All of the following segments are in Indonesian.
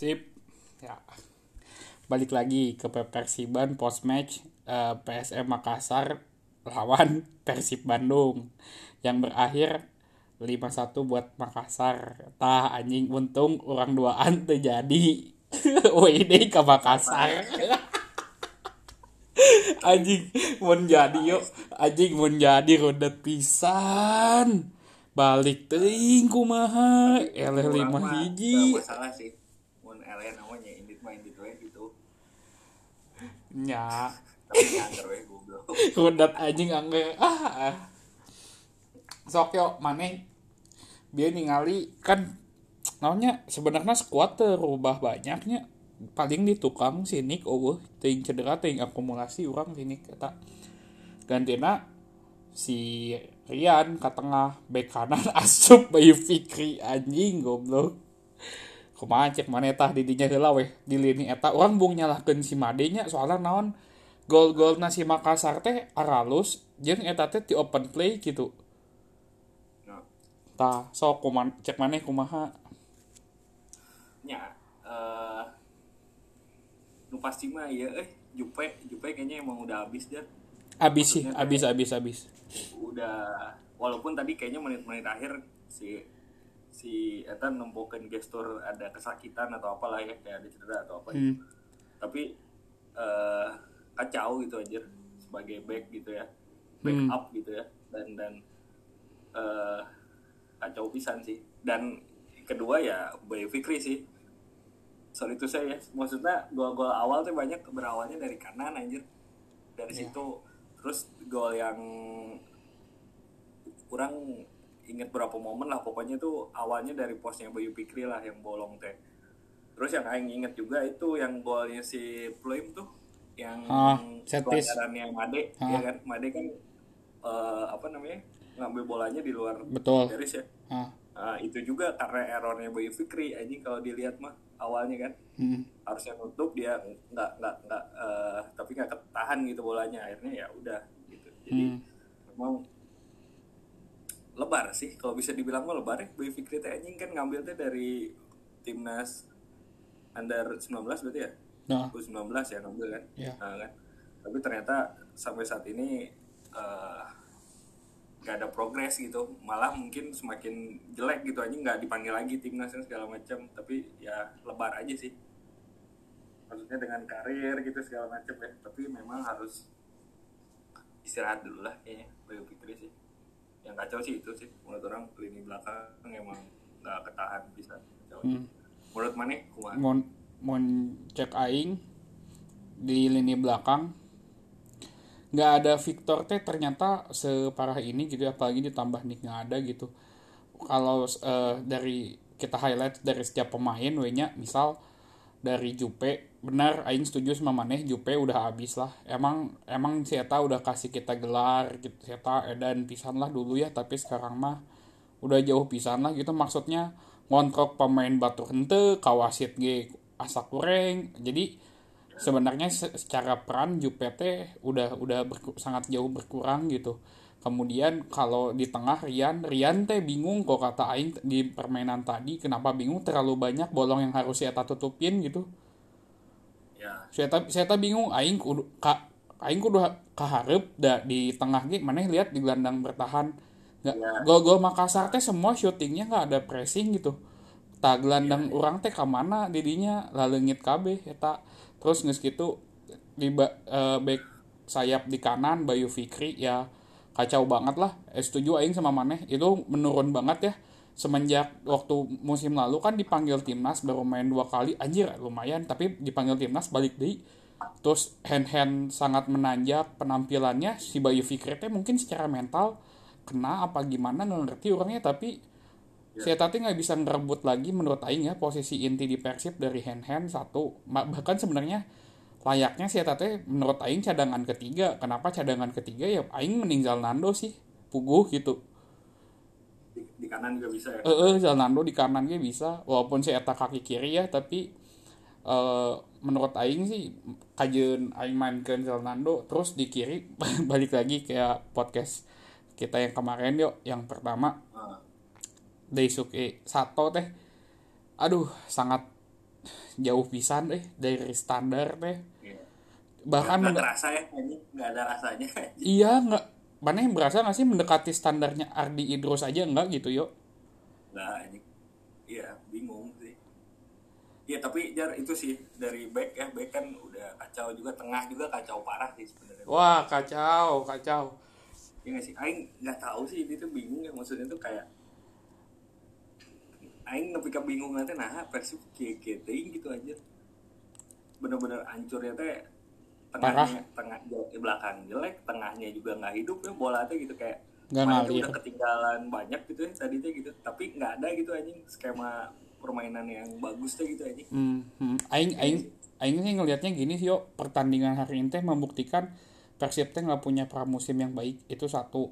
Sip. Ya. Balik lagi ke Persiban post match uh, PSM Makassar lawan Persib Bandung yang berakhir 5-1 buat Makassar. Tah anjing untung orang duaan terjadi. WD ke Makassar. anjing mau jadi yuk anjing mau jadi roda pisan balik teuing kumaha eleh lima hiji masalah sih mun eleh namanya indit mah indit we gitu goblok rodat anjing angge ah ah. sok yo maneh dia ningali kan namanya sebenarnya squad terubah banyaknya. Paling di tukang si Nick oh ting cedera ting akumulasi orang si Nick kata gantina si Rian ke tengah back kanan asup Bayu Fikri anjing goblok cek mana tah di dinya heula weh di lini eta. Orang bung nyalahkeun si Made nya soalnya naon gol-gol nasi Makassar teh aralus jeung eta teh di open play gitu tah sok kuman cek maneh kumaha? Nya eh nu pasti mah ya eh Jupe Jupe kayaknya emang udah habis dia abis sih abis abis abis udah walaupun tadi kayaknya menit-menit akhir si si Eta nempukin gestur ada kesakitan atau apalah ya kayak ada cedera atau apa gitu. Hmm. tapi eh kacau gitu aja sebagai back gitu ya Hmm. backup gitu ya dan dan eh kacau pisan sih dan kedua ya Bayu Fikri sih sorry itu saya ya maksudnya gol-gol awal tuh banyak berawalnya dari kanan anjir dari Iya. situ terus gol yang kurang inget berapa momen lah pokoknya tuh awalnya dari posnya Bayu Fikri lah yang bolong teh terus yang aing inget juga itu yang golnya si Pluim tuh yang Ah, piece. pelanggarannya Made Ah. ya kan Made kan eh, apa namanya ngambil bolanya di luar betul garis ya ah Nah, itu juga karena errornya Bayu Fikri anjing kalau dilihat mah awalnya kan hmm. harusnya nutup dia nggak nggak nggak eh, tapi nggak ketahan gitu bolanya akhirnya ya udah gitu jadi Hmm. memang lebar sih. Kalau bisa dibilang mah lebar ya. Bayu Fikri teh anjing kan ngambilnya dari timnas under 19 berarti ya? Nah. 19 ya ngambil kan? Iya. Nah, kan. Tapi ternyata sampai saat ini eh, nggak ada progres gitu. Malah mungkin semakin jelek gitu aja nggak dipanggil lagi timnasnya segala macam tapi ya lebar aja sih. Maksudnya dengan karir gitu segala macam ya. Tapi memang harus istirahat dulu lah kayaknya Bayu Fikri sih yang kacau sih itu sih menurut orang lini belakang emang nggak ketahan bisa kacau. Hmm. menurut mana kumaha mau mau cek aing di lini belakang nggak ada Victor teh ternyata separah ini gitu apalagi ditambah Nick nggak ada gitu kalau eh, dari kita highlight dari setiap pemain nya misal dari Jupe. Benar aing setuju sama maneh Jupe udah habis lah. Emang emang si udah kasih kita gelar gitu. Si Eta edan pisan lah dulu ya tapi sekarang mah udah jauh pisan lah gitu. Maksudnya ngontrok pemain batu hente kawasit ge asa kureng jadi sebenarnya se- secara peran Jupe teh udah udah berku- sangat jauh berkurang gitu kemudian kalau di tengah Rian Rian teh bingung kok kata Aing di permainan tadi kenapa bingung? Terlalu banyak bolong yang harus saya tutupin gitu. Ya. Saya tak bingung aing kudu ka aing kudu ha- kaharep da di tengah ge maneh lihat di gelandang bertahan. Nggak Ya. gol-gol Makassar teh semua syutingnya nggak ada pressing gitu. Tak gelandang orang teh ke mana didinya? Lalengit KB eta. Terus geus gitu di ba, eh, back sayap di kanan Bayu Fikri ya kacau banget lah. Eh, setuju aing sama maneh. Itu menurun banget ya. Semenjak waktu musim lalu kan dipanggil timnas baru main dua kali. Anjir lumayan. Tapi dipanggil timnas balik deh. Terus hand hand sangat menanjak penampilannya. Si Bayu Fikri teh mungkin secara mental kena apa gimana nggak ngerti orangnya. Tapi saya tadi nggak bisa ngerebut lagi menurut Aing ya posisi inti di Persib dari hand hand satu bahkan sebenarnya layaknya saya tadi menurut Aing cadangan ketiga. Kenapa cadangan ketiga? Ya Aing meninggal Nando sih puguh gitu. Di, di kanan juga bisa ya? Eh eh, Zalando di kanan dia bisa. Walaupun si eta kaki kiri ya tapi eh menurut aing sih kajian aing mainkan Zalando terus di kiri balik lagi kayak podcast kita yang kemarin yuk yang pertama. Ah, Daisuke Sato teh. Aduh sangat jauh pisan eh dari standar teh Iya. bahkan nggak terasa ya ini nggak ada rasanya. Iya nggak. Mana yang berasa nggak sih mendekati standarnya Ardi Idrus aja enggak gitu yuk nggak ini iya bingung sih. Iya tapi jar itu sih dari back ya. Back kan udah kacau juga tengah juga kacau parah sih sebenarnya. Wah kacau kacau. Iya nggak sih? Aing nggak tahu sih ini tuh bingung ya. Maksudnya tuh kayak Aing nepi bingung nanti nah persib kayak gitu gitu aja bener-bener hancurnya teh tengahnya tengah di belakang jelek tengahnya juga nggak hidup ya bola teh gitu kayak Nggak ngalir. udah ketinggalan banyak gitu ya tadi teh gitu tapi nggak ada gitu anjing skema permainan yang bagus teh gitu anjing Hmm, hmm. Aing, aing, aing sih ngelihatnya gini sih, yuk pertandingan hari ini teh membuktikan Persib teh nggak punya pramusim yang baik itu satu.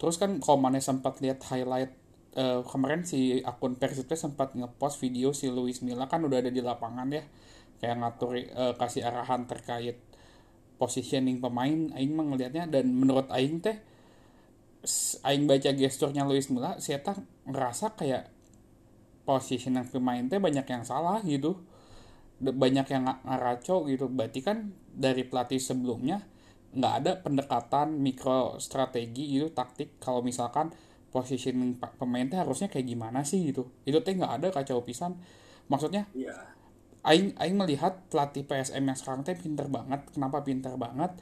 Terus kan kalau mana sempat lihat highlight eh, kemarin si akun Persib sempat ngepost video si Luis Milla kan udah ada di lapangan ya, kayak ngatur eh, kasih arahan terkait positioning pemain. Aing mah ngelihatnya dan menurut Aing teh Aing baca gesturnya Luis Milla, saya tak ngerasa kayak positioning pemain teh banyak yang salah gitu. Banyak yang nga- ngaraco gitu. Berarti kan dari pelatih sebelumnya nggak ada pendekatan mikro strategi gitu taktik. Kalau misalkan positioning pemain teh harusnya kayak gimana sih gitu itu teh nggak ada kacau pisan maksudnya iya Aing Aing melihat pelatih PSM yang sekarang teh pinter banget. Kenapa pinter banget?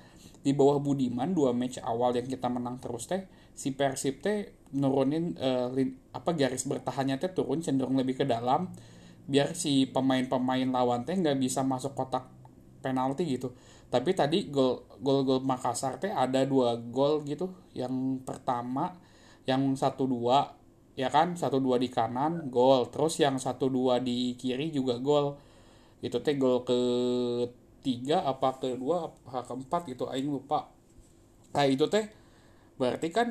Di bawah Budiman dua match awal yang kita menang terus teh si Persib teh nurunin eh, lin- apa garis bertahannya teh turun cenderung lebih ke dalam biar si pemain-pemain lawan teh nggak bisa masuk kotak penalti gitu. Tapi tadi gol gol gol Makassar teh ada dua gol gitu. Yang pertama yang satu dua ya kan? Satu dua di kanan gol. Terus yang satu dua di kiri juga gol. Itu teh gol ketiga apa kedua apa keempat gitu aing lupa. Kayak itu teh berarti kan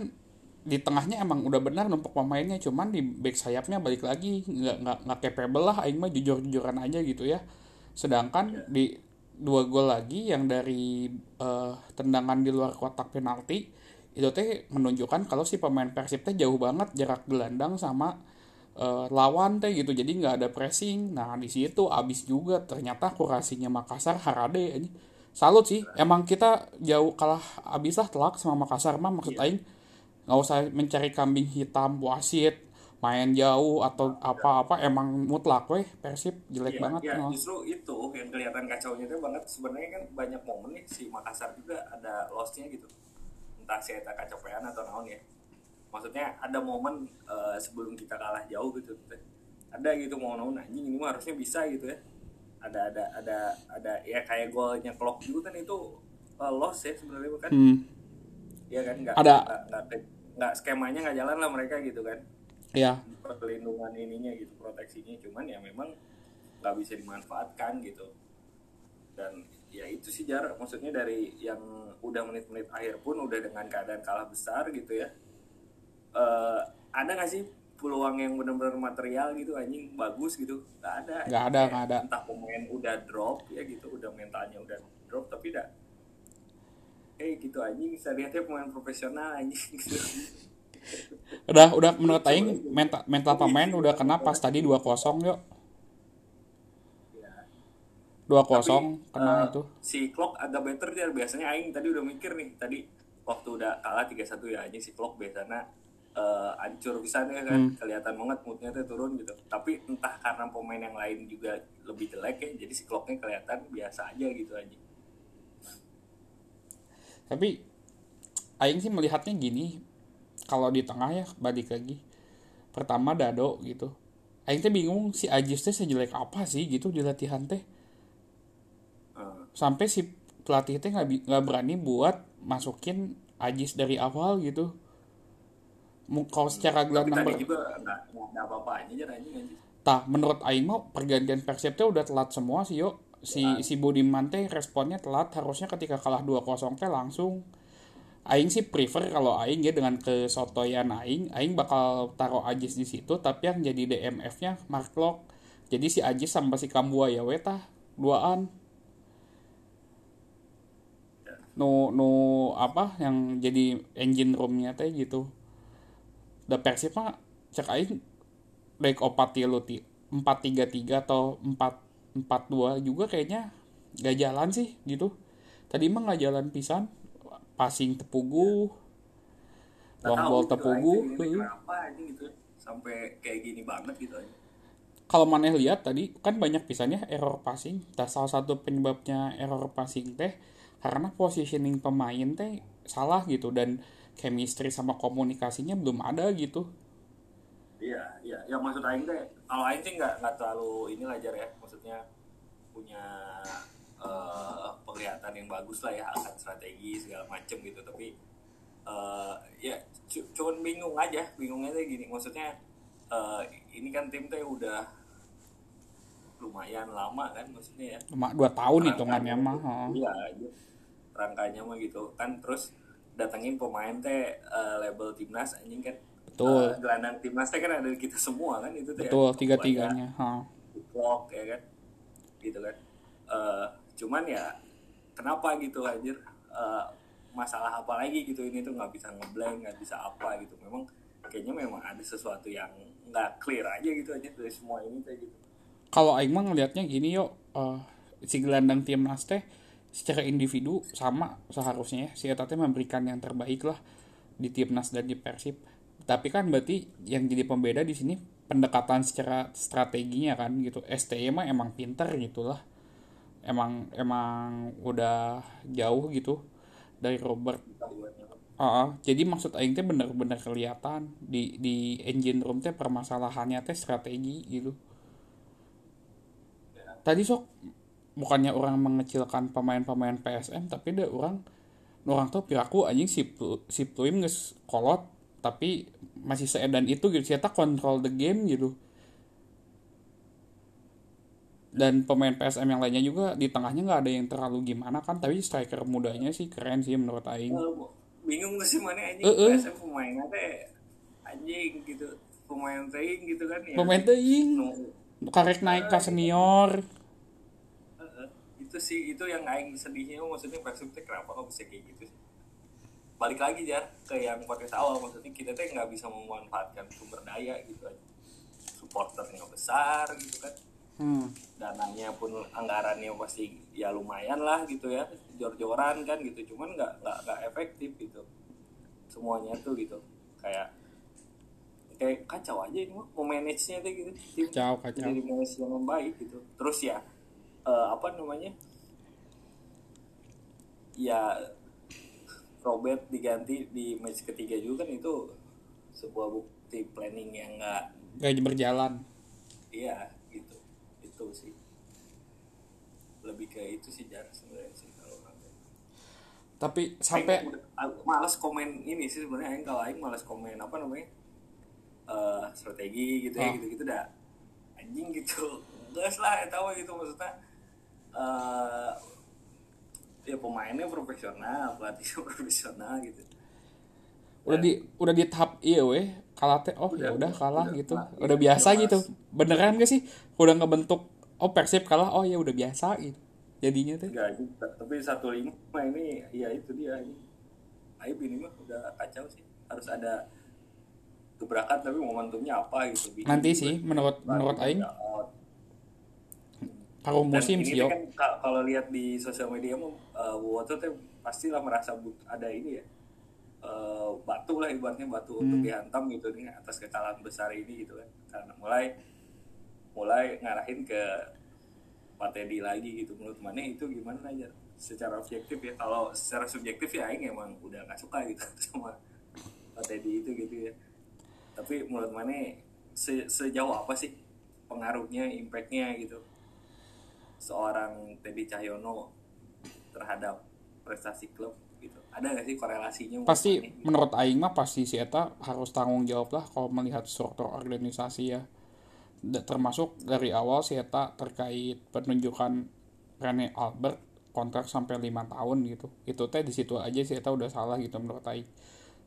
di tengahnya emang udah benar numpuk pemainnya cuman di back sayapnya balik lagi nggak nggak nggak capable lah aing mah jujur jujuran aja gitu ya. Sedangkan di dua gol lagi yang dari eh, tendangan di luar kotak penalti itu teh menunjukkan kalau si pemain Persib teh jauh banget jarak gelandang sama eh, lawan teh gitu. Jadi nggak ada pressing. Nah di situ abis juga ternyata kurasinya Makassar Harade aja salut sih. Emang kita jauh kalah abis lah telak sama Makassar mah maksud aing. Nggak usah mencari kambing hitam wasit main jauh atau apa-apa. Emang mutlak weh. Persib jelek Iya, banget ya, no. justru itu yang kelihatan kacaunya itu banget. Sebenarnya kan banyak momen nih si Makassar juga ada lossnya gitu entah saya tak kecapean atau naon ya. Maksudnya ada momen eh, sebelum kita kalah jauh gitu ada gitu mau naon anjing ini mah harusnya bisa gitu ya. Ada ada ada ada ya kayak golnya Klok juga kan itu eh, loss ya sebenarnya kan Hmm, ya kan nggak Ada. nggak nggak, nggak skemanya nggak jalan lah mereka gitu kan. Ya perlindungan ininya gitu proteksinya cuman ya memang nggak bisa dimanfaatkan gitu. Dan ya itu sih jarak maksudnya dari yang udah menit-menit akhir pun udah dengan keadaan kalah besar gitu ya Eh ada nggak sih peluang yang benar-benar material gitu anjing bagus gitu nggak ada Nggak ada, nggak ada. entah pemain udah drop ya gitu udah mentalnya udah drop tapi udah eh gitu anjing saya lihatnya pemain profesional anjing gitu. udah udah menurut aing mental mental pemain udah kena pas tadi 2-0 yuk. 2-0 kena Eh, itu. si Klok agak better dia. Biasanya aing tadi udah mikir nih tadi waktu udah kalah 3-1 ya anjing si Klok biasanya eh hancur bisa kan. Hmm. kelihatan banget moodnya tuh turun gitu. Tapi entah karena pemain yang lain juga lebih jelek ya jadi si Kloknya kelihatan biasa aja gitu anjing. Tapi aing sih melihatnya gini kalau di tengah ya balik lagi. Pertama Dado gitu. Aing teh bingung si Ajis teh sejelek apa sih gitu di latihan teh. Eh, sampai si pelatih teh nggak berani buat masukin Ajis dari awal gitu kalau secara gelandang ber- juga nggak apa-apanya aja anjing Tah, menurut Aing mah pergantian Persib teh udah telat semua sih yo. Si si Budiman teh responnya telat, harusnya ketika kalah 2-0 teh langsung. Aing sih prefer kalau Aing ya dengan kesotoyan Aing, Aing bakal taruh Ajis di situ, tapi yang jadi DMF-nya Mark Lok. Jadi si Ajis sama si Kambua ya weta duaan. Nu nu apa yang jadi engine room-nya teh gitu. Da Persib mah cek Aing baik opat tilu ti empat tiga tiga atau empat 4-2 juga kayaknya gak jalan sih gitu. Tadi mah gak jalan pisan passing tepugu long ball gitu, tepugu kenapa aja gitu sampai kayak gini banget gitu aja kalau maneh lihat tadi kan banyak pisannya error passing. Nah, salah satu penyebabnya error passing teh karena positioning pemain teh salah gitu dan chemistry sama komunikasinya belum ada gitu Iya, iya. Ya maksud Aing teh, kalau Aing sih nggak nggak terlalu ini ajar ya, maksudnya punya eh, penglihatan yang bagus lah ya akan strategi segala macem gitu. Tapi eh, ya cu- cuman bingung aja, bingungnya tuh gini, maksudnya eh, ini kan tim teh udah lumayan lama kan, maksudnya ya. cuma dua tahun hitungannya mah. Iya, aja. Rangkanya mah gitu. Kan terus datengin pemain teh eh, label timnas anjing kan. Betul. Eh, gelandang timnas teh kan ada di kita semua kan itu teh betul ya. tiga tiganya. Vlog ya kan. Gitu kan. Eh, cuman ya kenapa gitu anjir? Eh, masalah apa lagi gitu ini tuh nggak bisa ngeblank nggak bisa apa gitu. Memang kayaknya memang ada sesuatu yang nggak clear aja gitu aja dari semua ini teh gitu. Kalau Aing mah ngelihatnya gini yuk eh, si gelandang timnas teh secara individu sama seharusnya ya si Eta memberikan yang terbaik lah di timnas dan di persib tapi kan berarti yang jadi pembeda di sini pendekatan secara strateginya kan gitu STY mah emang pinter gitu lah emang emang udah jauh gitu dari Robert Tahuannya. Ah, jadi maksud Aing teh bener-bener kelihatan di di engine room teh permasalahannya teh strategi gitu. Tadi sok bukannya orang mengecilkan pemain-pemain PSM tapi ada orang orang tuh piraku anjing si si Pluim geus kolot tapi masih seedan itu gitu siapa control the game gitu. Dan pemain PSM yang lainnya juga di tengahnya nggak ada yang terlalu gimana kan tapi striker mudanya sih keren sih menurut Aing. Eh, bingung tuh sih mana anjing Eh, eh. PSM pemainnya teh anjing gitu pemain teh gitu kan ya. Pemain teuing Nu- karek naik ke senior eh, eh. Itu sih. Itu yang aing sedihnya maksudnya Persib teh kenapa kok bisa kayak gitu sih? Balik lagi ya ke yang podcast awal. Maksudnya kita teh nggak bisa memanfaatkan sumber daya gitu aja. Supporternya besar gitu kan. Hmm. dananya pun anggarannya pasti ya lumayan lah gitu ya. Jor-joran kan gitu. Cuman nggak nggak nggak efektif gitu. Semuanya tuh gitu. Kayak kayak kacau aja ini mah mau manage nya tuh gitu. Tim Kacau, kacau. jadi manage yang baik gitu. Terus ya eh, apa namanya? Ya Robert diganti di match ketiga juga kan itu sebuah bukti planning yang nggak gak berjalan. Iya gitu. Itu sih. Lebih ke itu sih jar sebenarnya sih kalau nanti. tapi sampai Aing aku malas komen ini sih sebenarnya. Aing kalau Aing malas komen apa namanya? Eh strategi gitu ya Oh. gitu gitu dah. Anjing gitu. Gas lah tahu gitu maksudnya eh ya pemainnya profesional pelatihnya profesional gitu. Udah di udah di tahap iya weh kalah teh oh ya Udah, udah kalah udah, gitu. udah, udah iya, biasa gitu. beneran gak sih? Udah ngebentuk oh persib kalah oh ya udah biasa gitu jadinya teh. Enggak, itu- tapi satu lima ini ya itu dia ini. Aib ini mah udah kacau sih. Harus ada gebrakan tapi momentumnya apa gitu. Bikin nanti juga. sih menurut menurut Aing. Paruh musim sih yo. kan ka- kalau lihat di sosial media mah uh, Woto tuh pastilah merasa but ada ini ya eh, batu lah ibaratnya batu untuk Hmm. dihantam gitu nih atas kekalahan besar ini gitu kan. Karena mulai mulai ngarahin ke Pak Teddy lagi gitu. Menurut mana itu gimana aja? Secara objektif ya kalau secara subjektif ya Aing emang udah gak suka gitu sama Pak Teddy itu gitu ya. Tapi menurut mana se- sejauh apa sih pengaruhnya impactnya gitu seorang Teddy Cahyono terhadap prestasi klub gitu. Ada gak sih korelasinya pasti menurut Aing mah pasti si Eta harus tanggung jawab lah kalau melihat struktur organisasi ya. Termasuk dari awal si Eta terkait penunjukan Rene Albert kontrak sampai lima tahun gitu. Itu teh di situ aja si Eta udah salah gitu menurut Aing.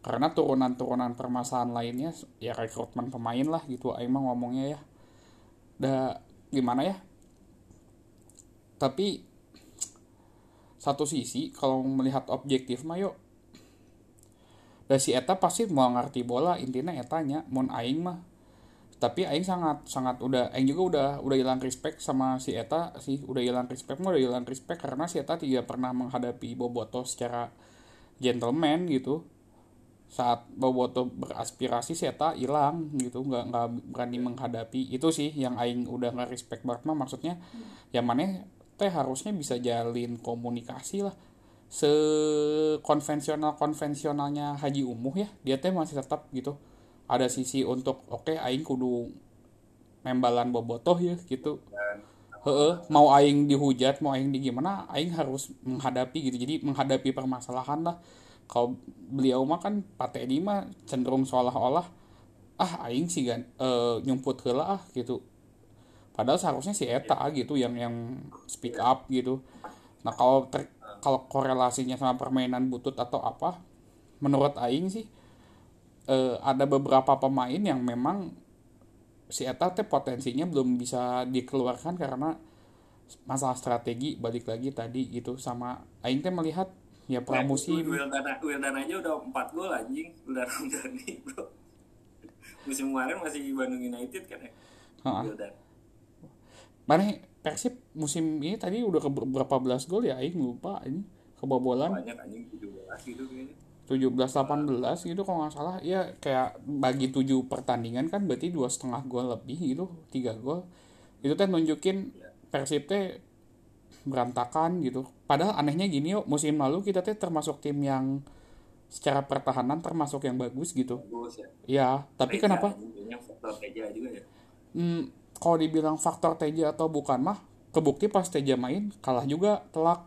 Karena turunan-turunan permasalahan lainnya ya rekrutmen pemain lah gitu Aing mah ngomongnya ya. Da gimana ya tapi satu sisi kalau melihat objektif mah yuk. Dan si Eta pasti mau ngerti bola intinya etanya mun aing mah. Tapi aing sangat sangat udah aing juga udah udah hilang respect sama si eta sih. Udah hilang respect mah udah hilang respect karena si eta tidak pernah menghadapi Boboto secara gentleman gitu. Saat Boboto beraspirasi si eta hilang gitu. Nggak nggak berani menghadapi. Itu sih yang aing udah nggak respect banget mah maksudnya yang mana teh harusnya bisa jalin komunikasi lah. Se konvensional konvensionalnya Haji Umuh ya dia teh masih tetap gitu. Ada sisi untuk oke okay, aing kudu membalan bobotoh ya gitu. Heeh, mau aing dihujat mau aing di gimana aing harus menghadapi gitu. Jadi menghadapi permasalahan lah. Kalau beliau mah kan Pak Teddy mah cenderung seolah-olah ah aing sih kan e, nyumput heula ah gitu padahal seharusnya si Eta gitu yang yang speak up gitu. Nah kalau ter, kalau korelasinya sama permainan butut atau apa menurut aing sih uh, ada beberapa pemain yang memang si Eta teh potensinya belum bisa dikeluarkan karena masalah strategi balik lagi tadi gitu. Sama Aing teh melihat ya pramusim. Wildana Wildana aja udah 4 gol anjing udah Ramdhani bro. Musim kemarin masih Bandung United kan ya? Wildan mana Persib musim ini tadi udah ke berapa belas gol ya? Aing lupa ini kebobolan. Banyak anjing 17 gitu kayaknya. 17-18 gitu kalau nggak salah. Ya kayak bagi tujuh pertandingan kan berarti dua setengah gol lebih gitu tiga gol. Itu teh nunjukin Persib teh berantakan gitu. Padahal anehnya gini yuk musim lalu kita teh termasuk tim yang secara pertahanan termasuk yang bagus gitu. Bagus ya. Ya tapi kenapa? juga ya. Hmm, kalau dibilang faktor Teja atau bukan mah kebukti pas Teja main kalah juga telak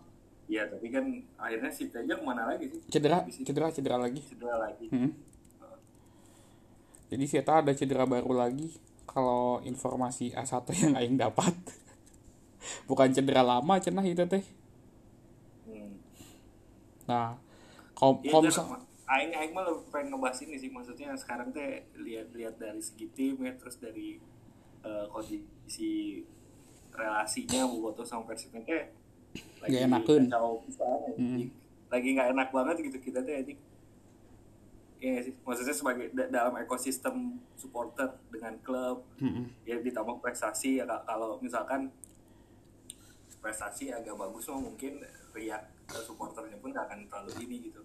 Iya, tapi kan akhirnya si Teja ke mana lagi sih? cedera cedera cedera lagi Cedera lagi. Hmm. Jadi kita ada cedera baru lagi kalau informasi A1 yang aing dapat. Bukan cedera lama cenah itu teh. Hmm. Nah, kalau Iya, kalau misal aing aing mah lebih pengen ngebahas ini sih maksudnya sekarang teh lihat-lihat dari segi tim ya terus dari eh, kondisi relasinya Boboto sama Persibnya teh Nggak enakeun. kacau pisan, anjing. lagi nggak enak banget gitu kita teh. Iya nggak sih maksudnya sebagai da- dalam ekosistem supporter dengan klub Mm-mm. ya ditambah prestasi ya kalau misalkan prestasi agak bagus mah mungkin riak supporternya pun gak akan terlalu ini gitu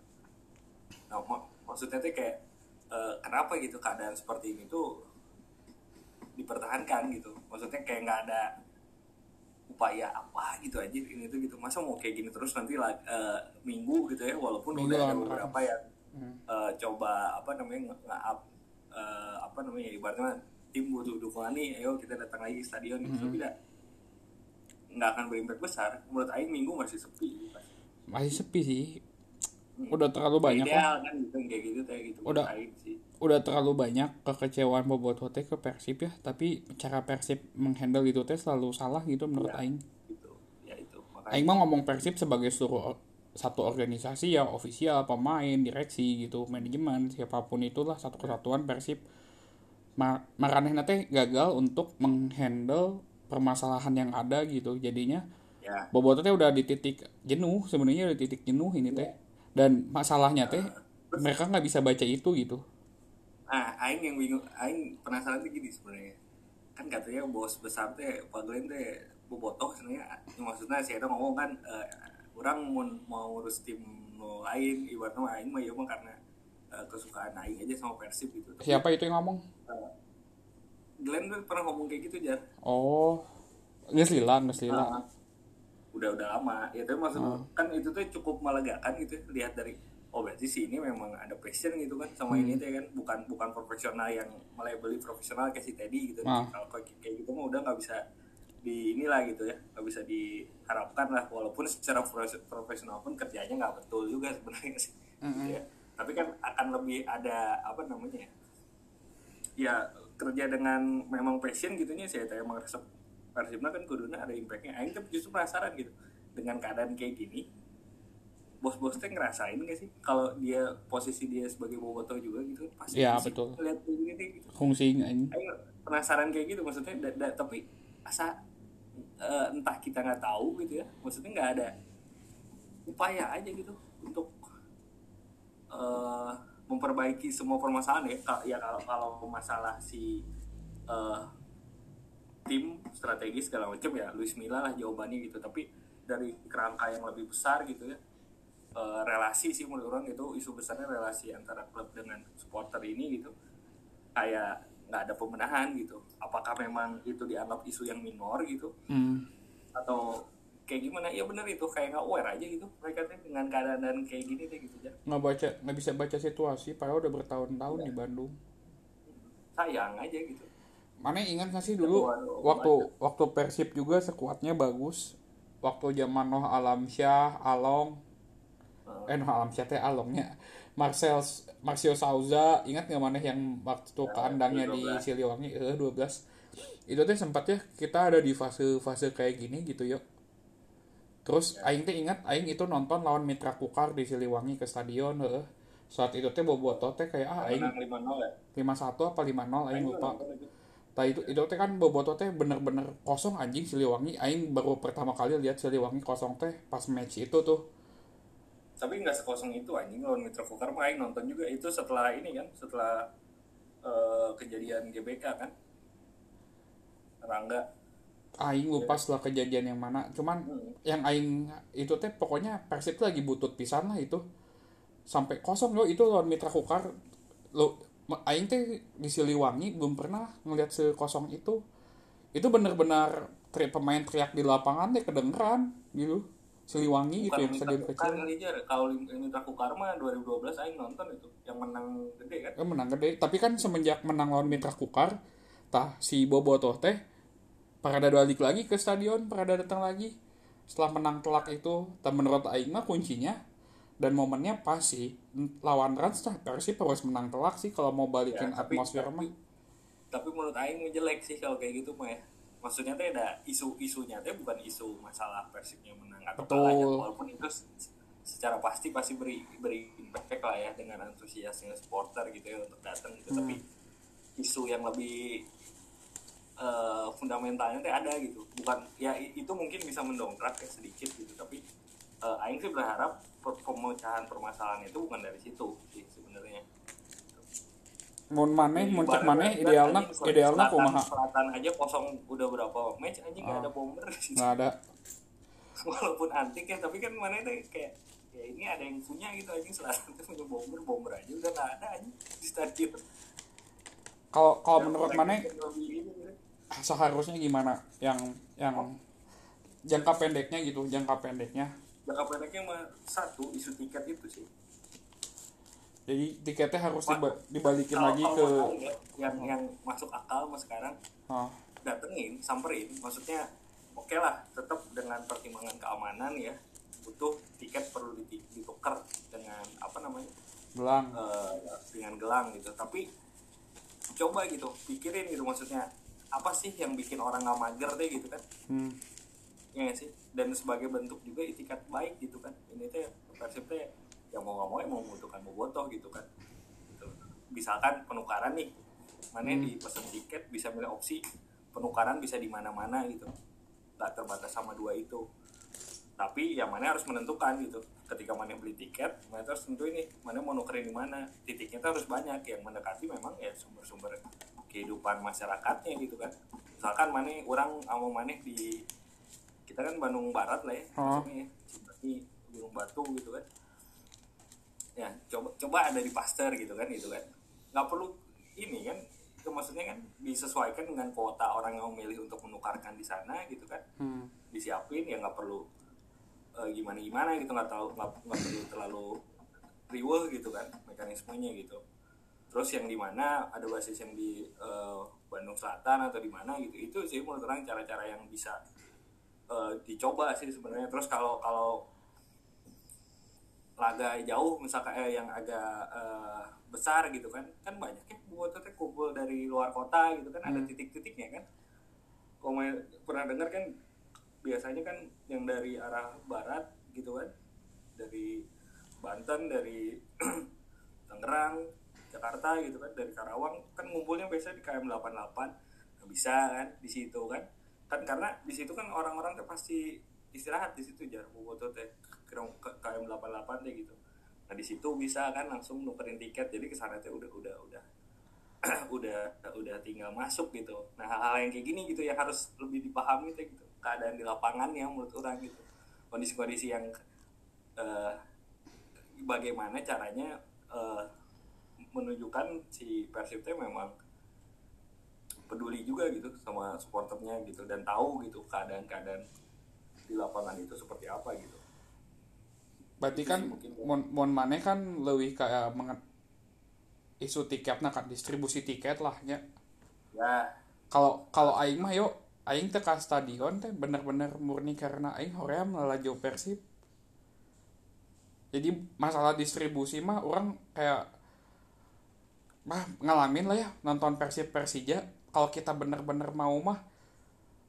nah mak- maksudnya tuh kayak eh, kenapa gitu keadaan seperti ini tuh dipertahankan gitu. Maksudnya kayak nggak ada upaya apa gitu aja ini tuh gitu. Masa mau kayak gini terus nanti eh, minggu gitu ya walaupun Minggu udah ada beberapa yang Hmm. eh, coba apa namanya nge- nge-up eh, apa namanya ibaratnya tim butuh dukungan nih ayo kita datang lagi ke stadion gitu. Tapi nggak nggak akan berimpact besar. Menurut Aing minggu masih sepi gitu. masih sepi sih. Udah terlalu banyak ideal kan gitu kayak gitu kayak gitu. Udah. menurut Aing sih Udah terlalu banyak kekecewaan Boboto teh ke Persib ya, tapi cara Persib menghandle itu teh selalu salah gitu menurut Ya. aing. gitu. Ya itu. Makanya Aing mah ngomong Persib sebagai seluruh satu organisasi ya ofisial pemain direksi gitu manajemen siapa pun itulah satu kesatuan Persib. Ma maranehna teh gagal untuk menghandle permasalahan yang ada gitu. Jadinya ya. Boboto teh udah di titik jenuh sebenarnya udah di titik jenuh ini teh. Dan masalahnya teh mereka nggak bisa baca itu gitu nah Aing yang bingung Aing penasaran tuh gini sebenarnya. Kan katanya bos besar teh Pak Glenn teh bobotoh sebenarnya. Maksudnya saya ngomong kan eh, orang mau mau ngurus tim nu lain ibaratnya Aing mah ya mah karena eh, kesukaan Aing aja sama Persib gitu. Tapi, siapa itu yang ngomong? Eh, Glenn tuh pernah ngomong kayak gitu jar. Oh. Nggak lila nggak lila Ah, udah udah lama. Ya tapi maksud kan itu tuh cukup melegakan gitu lihat dari oh berarti sih ini memang ada passion gitu kan sama ini tuh kan. Bukan bukan profesional yang melabeli profesional kayak si Teddy gitu. Ah. kalau kayak kayak gitu mah udah nggak bisa di inilah gitu ya. Nggak bisa diharapkan lah. Walaupun secara profe- profesional pun kerjanya nggak betul juga sebenarnya sih. Gitu ya. Tapi kan akan lebih ada apa namanya ya? Ya kerja dengan memang passion gitunya saya tanya emang resep Persibna kan kuduna ada impactnya. Aing tuh justru penasaran gitu. Dengan keadaan kayak gini bos-bos teh ngerasain gak sih kalau dia posisi dia sebagai boboto juga gitu pasti sih betul. lihat nih, gitu. fungsi ini Aing penasaran kayak gitu maksudnya da- da- tapi asa eh, entah kita nggak tahu gitu ya maksudnya nggak ada upaya aja gitu untuk eh, memperbaiki semua permasalahan ya ya kalau kalau masalah si eh, tim strategi segala macam ya Luis Milla lah jawabannya gitu tapi dari kerangka yang lebih besar gitu ya eh, relasi sih menurut orang itu isu besarnya relasi antara klub dengan supporter ini gitu. Kayak nggak ada pemenahan gitu. Apakah memang itu dianggap isu yang minor gitu? Hmm. atau kayak gimana? Ya bener itu kayak nggak aware aja gitu mereka tuh dengan keadaan kayak gini deh gitu ya nggak baca nggak bisa baca situasi padahal udah bertahun-tahun di Bandung. Sayang aja gitu. Mana ingat nggak sih dulu Waduh, waktu waktu Persib juga sekuatnya bagus. Waktu zaman Noh Alamsyah Along eh Noh Alamsyah teh Alongnya. Marcel Marcio Souza ingat nggak mana yang waktu Ya, kandangnya di 12. Siliwangi? Eh 12 itu teh sempat ya kita ada di fase fase kayak gini gitu yuk. Terus aing teh ingat aing itu nonton lawan Mitra Kukar di Siliwangi ke stadion heeh saat itu teh boboto teh kayak ah aing menang lima ya? 51 apa 50 aing lupa. Nah itu itu teh kan boboto teh bener-bener kosong anjing Siliwangi. Aing baru pertama kali lihat Siliwangi kosong teh pas match itu tuh. Tapi nggak sekosong itu anjing lawan Mitra Kukar mah aing nonton juga itu setelah ini kan setelah eh, kejadian GBK kan Rangga Aing lupa setelah kejadian yang mana. Cuman Hmm. yang aing itu teh pokoknya Persib lagi butut pisan lah itu. Sampai kosong loh itu lawan Mitra Kukar. Lo aing teh di Siliwangi belum pernah ngeliat sekosong itu. Itu bener-bener tri, pemain teriak di lapangan teh kedengeran gitu. Siliwangi bukan yang Mitra stadion kecil. kali aja kalau Mitra Kukar mah 2012 aing nonton itu yang menang gede kan. Eh, menang gede. Tapi kan semenjak menang lawan Mitra Kukar tah si Bobotoh teh parada balik lagi ke stadion parada datang lagi. Setelah menang telak itu dan menurut Aing mah kuncinya dan momennya pas sih lawan Rans tah Persib harus menang telak sih kalau mau balikin Ya, tapi- atmosfer mah. tapi menurut Aing jelek sih kalau kayak gitu mah ya maksudnya teh ada isu-isunya teh bukan isu masalah persibnya menang atau Betul. walaupun itu se- secara pasti pasti beri beri impact lah ya dengan antusiasnya supporter gitu ya untuk datang gitu. Hmm. tapi isu yang lebih eh, fundamentalnya teh ada gitu. Bukan ya itu mungkin bisa mendongkrak ya sedikit gitu. Tapi eh, Aing sih berharap pemecahan permasalahan itu bukan dari situ sih sebenarnya. Mun maneh mun cek Ibarat- maneh idealna selatan, kumaha? selatan aja kosong udah berapa match anjing nggak Ah. ada bomber. Nggak ada walaupun antik ya tapi kan mana itu kayak ya ini ada yang punya gitu anjing selatan tuh punya bomber bomber aja udah nggak ada anjing di stadion. Kalau kalau menurut yang lebih ini, gitu. seharusnya gimana? Yang yang jangka pendeknya gitu jangka pendeknya. Jangka pendeknya mah satu isu tiket itu sih. Jadi tiketnya harus diba- dibalikin Kalau- lagi kalau ke ya, yang yang masuk akal mas sekarang ah, datengin samperin maksudnya oke lah tetap dengan pertimbangan keamanan ya butuh tiket perlu ditukar dengan apa namanya? Gelang. Eh, dengan gelang gitu. Tapi coba gitu pikirin gitu maksudnya apa sih yang bikin orang nggak mager deh gitu kan? Hmm. ya sih? Dan sebagai bentuk juga itikat baik gitu kan? Ini teh persib teh yang mau nggak mau ya mau membutuhkan bobotoh gitu kan? Gitu. misalkan penukaran nih mana Hmm. di pesan tiket bisa milih opsi penukaran bisa di mana-mana gitu nggak terbatas sama dua itu. Tapi yang mana harus menentukan gitu. Ketika mana beli tiket mana harus tentu ini mana mau nukerin di mana. Titiknya tuh harus banyak. Yang mendekati memang ya sumber-sumber kehidupan masyarakatnya gitu kan. Misalkan mana orang sama mana di kita kan Bandung Barat lah ya. Oh. maksudnya ya Gunung Batu gitu kan. Ya coba coba ada di Pasteur gitu kan gitu kan. Nggak perlu ini kan itu maksudnya kan disesuaikan dengan kuota orang yang memilih untuk menukarkan di sana gitu kan. Hmm. disiapin ya nggak perlu gimana gimana gitu nggak tahu nggak perlu terlalu riweh gitu kan mekanismenya gitu. Terus yang di mana ada basis yang di eh, Bandung Selatan atau di mana gitu itu sih menurut orang cara-cara yang bisa eh, dicoba sih sebenarnya. Terus kalau kalau laga jauh misalkan eh, yang agak eh, besar gitu kan. Kan banyak ya buat teh kumpul dari luar kota gitu kan ada Hmm. titik-titiknya kan. Kalau pernah dengar kan biasanya kan yang dari arah barat gitu kan dari Banten dari Tangerang Jakarta gitu kan dari Karawang kan ngumpulnya biasanya di KM 88 nggak bisa kan di situ kan. Kan karena di situ kan orang-orang tuh pasti istirahat di situ jar foto teh KM 88 deh gitu nah di situ bisa kan langsung nukerin tiket jadi ke sana teh udah udah udah udah udah tinggal masuk gitu. Nah hal-hal yang kayak gini gitu yang harus lebih dipahami teh gitu keadaan di lapangan yang menurut orang gitu. Kondisi-kondisi yang eh, bagaimana caranya eh, menunjukkan si Persib memang peduli juga gitu sama supporternya gitu dan tahu gitu keadaan-keadaan di lapangan itu seperti apa gitu berarti kan mon mon maneh kan lebih kayak menget isu tiketnya kan distribusi tiket lah ya ya. Kalau kalau aing mah yuk aing teh ka stadion teh bener-bener murni karena aing hoream lalajo persib. Jadi masalah distribusi mah orang kayak mah ngalamin lah ya nonton persib persija. Kalau kita bener-bener mau mah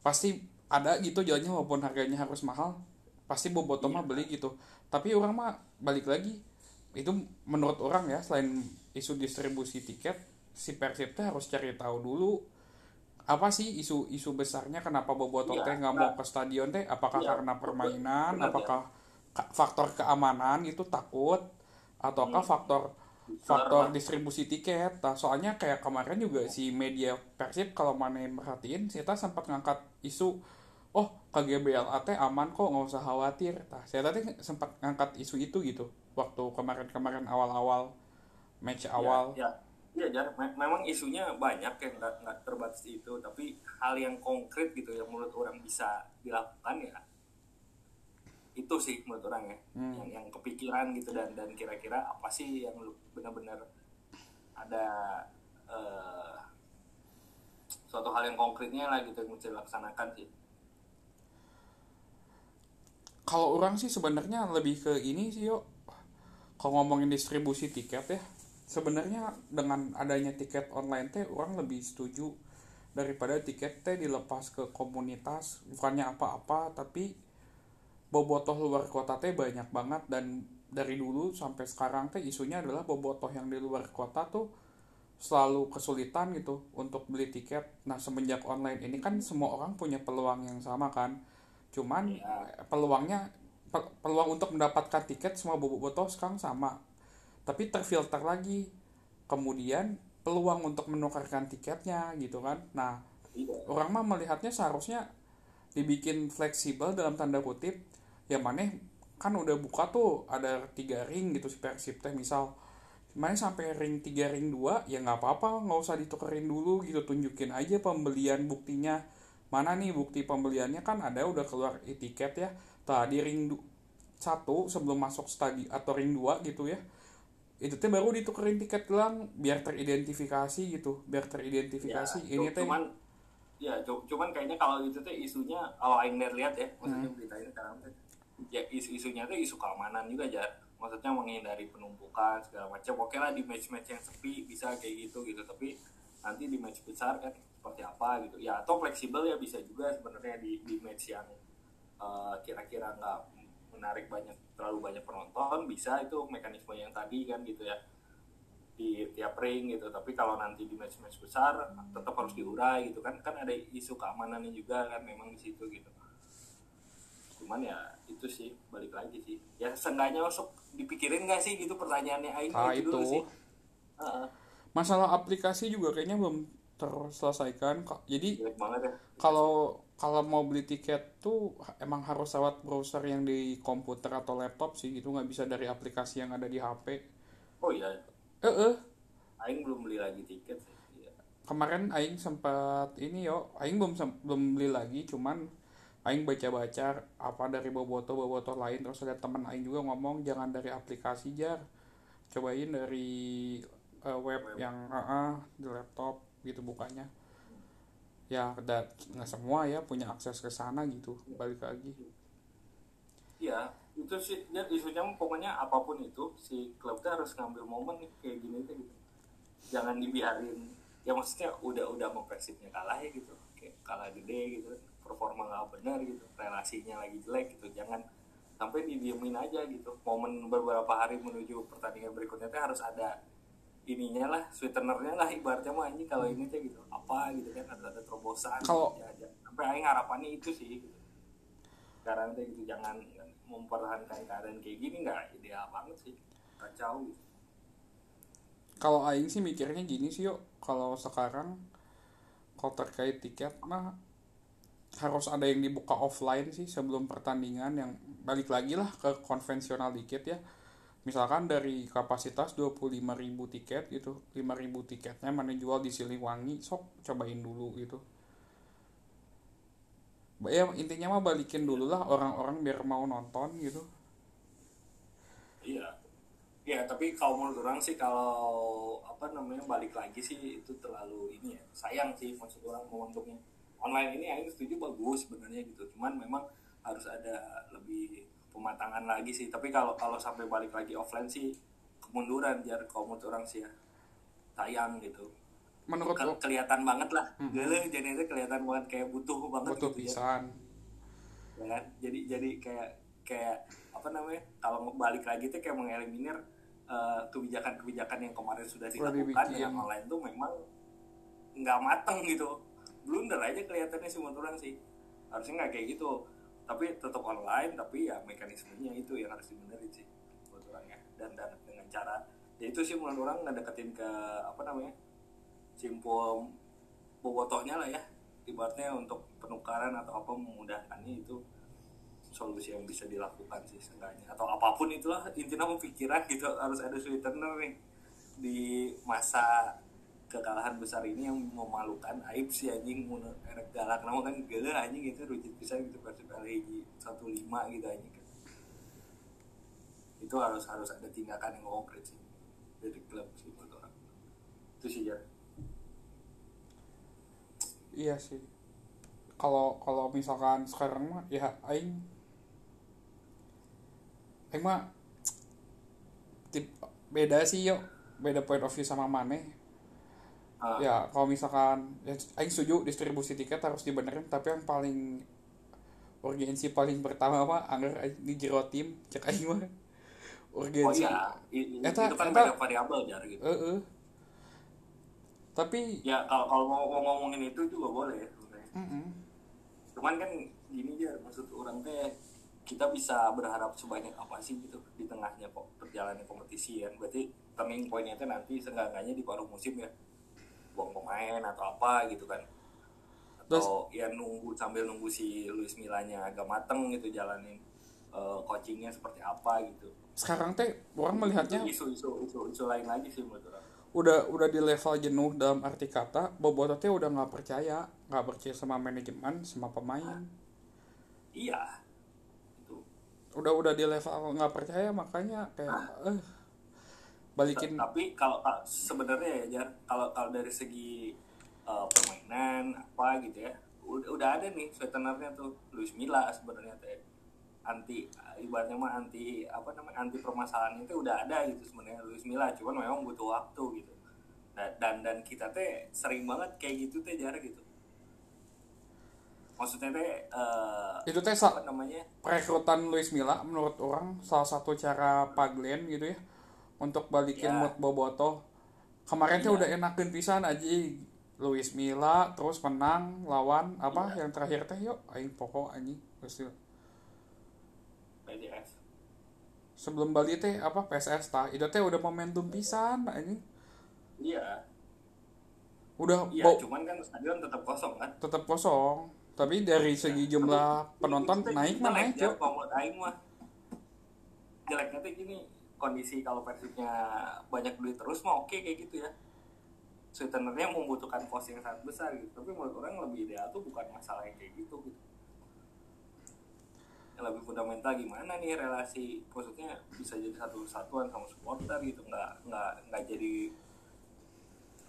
pasti ada gitu jalannya walaupun harganya harus mahal. Pasti boboto mah beli gitu tapi orang mah balik lagi itu menurut orang ya selain isu distribusi tiket si persib teh harus cari tahu dulu apa sih isu isu besarnya kenapa boboto Iya, teh nggak mau ke stadion teh? Apakah Iya, karena permainan? Benar, ya. apakah ka- faktor keamanan itu takut? Ataukah Hmm. faktor faktor distribusi tiket? Nah, soalnya kayak kemarin juga si media persib kalau mana yang perhatiin kita sempat ngangkat isu oh KGBLA teh aman kok nggak usah khawatir nah saya tadi sempat ngangkat isu itu gitu waktu kemarin-kemarin awal-awal match awal ya, ya, ya Jar. Memang isunya banyak yang nggak nggak terbatas itu tapi hal yang konkret gitu yang menurut orang bisa dilakukan ya itu sih menurut orang ya Hmm. yang yang kepikiran gitu dan dan kira-kira apa sih yang benar-benar ada eh, suatu hal yang konkretnya lah gitu yang mesti dilaksanakan sih kalau orang sih sebenarnya lebih ke ini sih yuk kalau ngomongin distribusi tiket ya sebenarnya dengan adanya tiket online teh orang lebih setuju daripada tiket teh dilepas ke komunitas bukannya apa-apa tapi bobotoh luar kota teh banyak banget dan dari dulu sampai sekarang teh isunya adalah bobotoh yang di luar kota tuh selalu kesulitan gitu untuk beli tiket. Nah, semenjak online ini kan semua orang punya peluang yang sama kan. Cuman Iya. peluangnya pe- peluang untuk mendapatkan tiket semua bobotoh sekarang sama. Tapi terfilter lagi. Kemudian peluang untuk menukarkan tiketnya gitu kan. Nah, iya orang mah melihatnya seharusnya dibikin fleksibel dalam tanda kutip ya maneh kan udah buka tuh ada tiga ring gitu si persib teh misal maneh sampai ring tiga ring dua ya nggak apa-apa nggak usah ditukerin dulu gitu tunjukin aja pembelian buktinya mana nih bukti pembeliannya? Kan ada udah keluar tiket ya. Tadi ring satu sebelum masuk stadi atau ring dua gitu ya. Itu teh baru ditukerin tiket gelang biar teridentifikasi gitu. Biar teridentifikasi. Ya, ini teh cuman ya cu- cuman kayaknya kalau itu teh isunya kalau aing lihat ya maksudnya Hmm. beritanya sekarang teh ya isu-isunya tuh isu keamanan juga jar. Maksudnya menghindari penumpukan segala macam. Oke lah di match-match yang sepi bisa kayak gitu gitu. Tapi nanti di match besar kan seperti apa gitu. Ya atau fleksibel ya bisa juga sebenarnya di di match yang eh, kira-kira nggak menarik banyak terlalu banyak penonton bisa itu mekanisme yang tadi kan gitu ya. Di tiap ring gitu. Tapi kalau nanti di match-match besar tetap harus diurai gitu kan. Kan ada isu keamanannya juga kan memang di situ gitu. Cuman ya itu sih balik lagi sih. Ya seenggaknya masuk dipikirin gak sih gitu pertanyaannya? Aing Ah, dulu itu. sih. Heeh, masalah aplikasi juga kayaknya belum terselesaikan. Jadi ya. kalau kalau mau beli tiket tuh emang harus lewat browser yang di komputer atau laptop sih gitu. Nggak bisa dari aplikasi yang ada di HP oh iya. Eh eh Aing belum beli lagi tiket sih Iya. kemarin Aing sempat ini yo. Aing belum belum beli lagi cuman Aing baca-baca apa dari boboto boboto lain. Terus ada teman Aing juga ngomong jangan dari aplikasi jar. Cobain dari eh, web, Web. yang ah, ah, di laptop gitu bukanya ya da- nggak semua ya punya akses ke sana gitu balik lagi Iya, itu sih dia isunya pokoknya apa pun itu si klub tuh harus ngambil momen kayak gini tuh gitu. Jangan dibiarin ya maksudnya udah udah mau persibnya kalah ya gitu. Kayak kalah gede gitu. Performa nggak benar gitu. Relasinya lagi jelek gitu. Jangan sampai didiemin aja gitu. Momen beberapa hari menuju pertandingan berikutnya tuh harus ada ininya lah, sweetenernya lah ibaratnya mah ini kalau ini tuh gitu. Apa gitu kan ada ada terobosan Kalau- gitu aja. Sampai aing harapannya itu sih gitu. Sekarang tuh gitu jangan mempertahankan keadaan kayak gini nggak ideal banget sih. Kacau gitu. kalau aing sih mikirnya gini sih yuk. Kalau sekarang kalau terkait tiket mah harus ada yang dibuka offline sih sebelum pertandingan yang balik lagi lah ke konvensional dikit ya misalkan dari kapasitas 25.000 tiket gitu 5.000 tiketnya mana jual di Siliwangi sok cobain dulu gitu. Ya intinya mah balikin dulu lah orang-orang biar mau nonton gitu. Iya. Ya tapi kalau menurut orang sih kalau apa namanya balik lagi sih itu terlalu ini ya sayang sih maksud orang momentumnya online ini aku setuju bagus sebenarnya gitu. Cuman memang harus ada lebih pematangan lagi sih. Tapi kalau kalau sampai balik lagi offline sih kemunduran biar menurut orang sih ya. Sayang gitu. Menurut Ke- kelihatan banget lah. Hmm. Gele, jadi itu kelihatan banget kayak butuh banget butuh gitu ya. pisan. Ya kan? Jadi jadi kayak kayak apa namanya kalau balik lagi tuh kayak mengeliminir eh, kebijakan-kebijakan yang kemarin sudah dilakukan yang online tuh memang nggak mateng gitu. Blunder aja kelihatannya sih menurut orang sih. Harusnya nggak kayak gitu tapi tetap online tapi ya mekanismenya itu yang harus dibenerin sih menurut orang ya dan dan dengan cara ya itu sih menurut orang ngedeketin ke apa namanya simpul bobotohnya lah ya. Ibaratnya untuk penukaran atau apa memudahkannya itu solusi yang bisa dilakukan sih seenggaknya. Atau apa pun itulah intinya pikiran gitu harus ada sweetener nih di masa kekalahan besar ini yang memalukan aib sih anjing mun galak. Nama kan gele anjing itu rujit bisa gitu persib LHJ 15 gitu anjing kan. Itu harus harus ada tindakan yang konkret sih dari klub sih menurut orang. Itu sih ya iya sih. Kalau kalau misalkan sekarang mah ya aing aing mah tip beda sih yuk beda point of view sama maneh Ah, ya kalau misalkan ya aing setuju distribusi tiket harus dibenerin tapi yang paling urgensi paling pertama mah anggar aing di jero tim cek aing mah. Oh urgensi. iya. I- i- Eta- itu kan banyak variabel jar gitu. Heeh. tapi ya kalau kalau mau mau ngomongin itu juga boleh ya sebenarnya. mm-mm. cuman kan gini aja maksud orang teh kita bisa berharap sebanyak apa sih gitu di tengahnya kok perjalannya kompetisi kan berarti turning pointnya itu nanti seenggaknya di paruh musim ya buang pemain atau apa gitu kan. Atau ya nunggu sambil nunggu si Luis Milanya agak mateng gitu jalanin eh, coachingnya seperti apa gitu. Sekarang teh orang melihatnya isu-isu isu, isu lain lagi sih menurut orang. Udah udah di level jenuh dalam arti kata Boboto teh udah nggak percaya nggak percaya sama manajemen sama pemain. Iya. Itu. Udah udah di level nggak percaya makanya kayak eh balikin. Tapi kalau kalau sebenarnya ya Jar, kalau kalau dari segi uh, permainan apa gitu ya udah, udah ada nih veterannya tuh Luis Milla sebenarnya teh. Anti ibaratnya mah anti apa namanya anti permasalahan itu udah ada gitu sebenarnya Luis Milla cuman memang butuh waktu gitu. Dan dan, dan kita teh sering banget kayak gitu teh Jar gitu. Maksudnya teh uh, itu teh apa namanya? perekrutan Luis Milla menurut orang salah satu cara Pak Glenn gitu ya untuk balikin Ya. mood Boboto kemarin teh Iya. udah enakin pisan aja Luis Milla terus menang lawan apa Iya. yang terakhir teh yuk. Aing pokok anjing PDF sebelum Bali teh apa PSS tah itu teh udah momentum pisan anjing iya. Udah iya bau- cuman kan stadion tetap kosong kan? Tetap kosong. Tapi dari segi jumlah penonton naik mah naik jelek ya, Aing mah. Jeleknya tuh gini kondisi kalau persibnya banyak duit terus mah oke kayak gitu ya. Sweetenernya membutuhkan cost yang sangat besar gitu. Tapi menurut orang lebih ideal tuh bukan masalah yang kayak gitu gitu. Yang lebih fundamental gimana nih relasi? Maksudnya bisa jadi satu kesatuan sama supporter gitu. Nggak nggak nggak jadi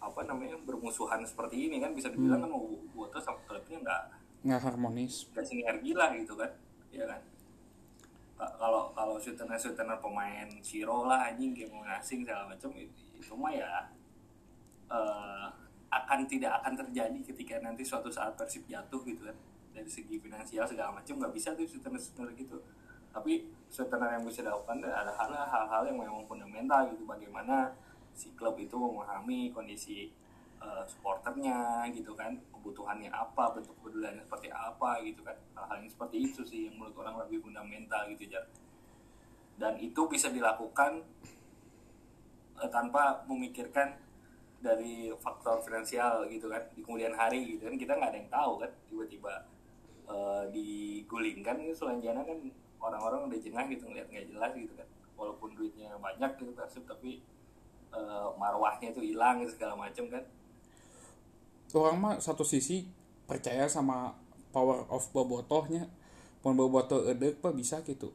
apa namanya bermusuhan seperti ini kan. Bisa dibilang kan mau buat sama klubnya nggak nggak harmonis. gak sinergi lah gitu kan. Ya kan? Ka- kalau kalau shooter shooter pemain Siro lah anjing game asing segala macam itu, itu mah ya eh, akan tidak akan terjadi ketika nanti suatu saat Persib jatuh gitu kan. Dari segi finansial segala macam nggak bisa tuh shooter shooter gitu. Tapi shooter yang bisa dilakukan ada hal- hal-hal yang memang fundamental gitu. Bagaimana si klub itu memahami kondisi eh, supporternya gitu kan kebutuhannya apa bentuk kepeduliannya seperti apa gitu kan. Hal-hal yang seperti itu sih yang menurut orang lebih fundamental gitu Jar. Dan itu bisa dilakukan eh, tanpa memikirkan dari faktor finansial gitu kan di kemudian hari gitu kan. Kita nggak ada yang tahu kan tiba-tiba eh, digulingkan itu selanjutnya kan orang-orang udah jengah gitu ngeliat nggak jelas gitu kan. Walaupun duitnya banyak gitu tapi eh, marwahnya itu hilang gitu segala macam kan orang mah satu sisi percaya sama power of bobotohnya. Pun bobotoh edek pak bisa gitu.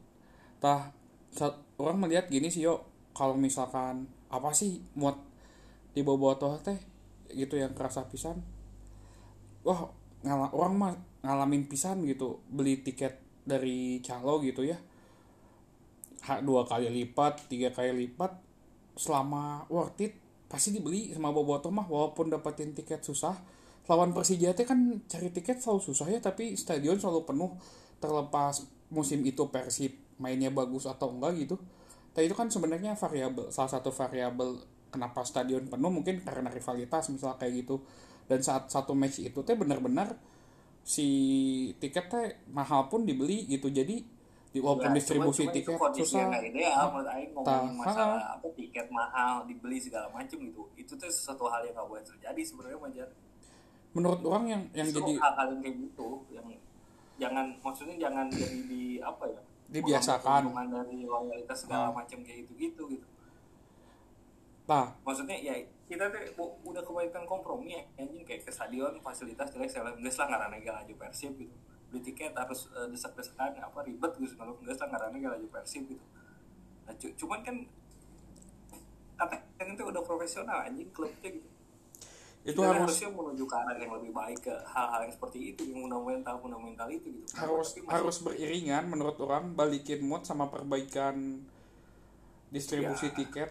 Tah sa- orang melihat gini sih yo. Kalau misalkan apa sih muat di bobotoh teh gitu yang kerasa pisan? Wah ngala, orang mah ngalamin pisan gitu. Beli tiket dari calo gitu ya. Ha- dua kali lipat tiga kali lipat selama worth it pasti dibeli sama bobotoh mah. Walaupun dapetin tiket susah lawan Persija teh kan cari tiket selalu susah ya tapi stadion selalu penuh terlepas musim itu Persib mainnya bagus atau enggak gitu. Tapi itu kan sebenarnya variabel salah satu variabel kenapa stadion penuh mungkin karena rivalitas misal kayak gitu. Dan saat satu match itu teh benar-benar si tiket teh mahal pun dibeli gitu. Jadi di walaupun Nah, distribusi cuman- tiket itu susah. nggak ideal menurut Aing ngomongin Tah, masalah apa tiket mahal dibeli segala macam gitu. Itu tuh sesuatu hal yang nggak boleh terjadi sebenarnya menurut orang yang yang Justru jadi hal-hal yang kayak gitu yang jangan maksudnya jangan jadi di apa ya Dibiasakan. dari loyalitas segala Hmm. macam kayak gitu gitu. Gitu nah. Maksudnya ya kita tuh udah kebanyakan kompromi ya anjing kayak ke stadion fasilitas jelek segala nggak lah ngarana gak laju persib gitu. Beli tiket harus eh, desak-desakan apa ribet gitu kalau nggak lah ngarana gak laju persib gitu. Nah, cu- cuman kan kata itu udah profesional anjing klubnya gitu itu Kita harus harusnya menuju ke arah yang lebih baik ke hal-hal yang seperti itu yang fundamental fundamental itu gitu. Harus masih- harus beriringan menurut orang balikin mood sama perbaikan distribusi Ya. tiket.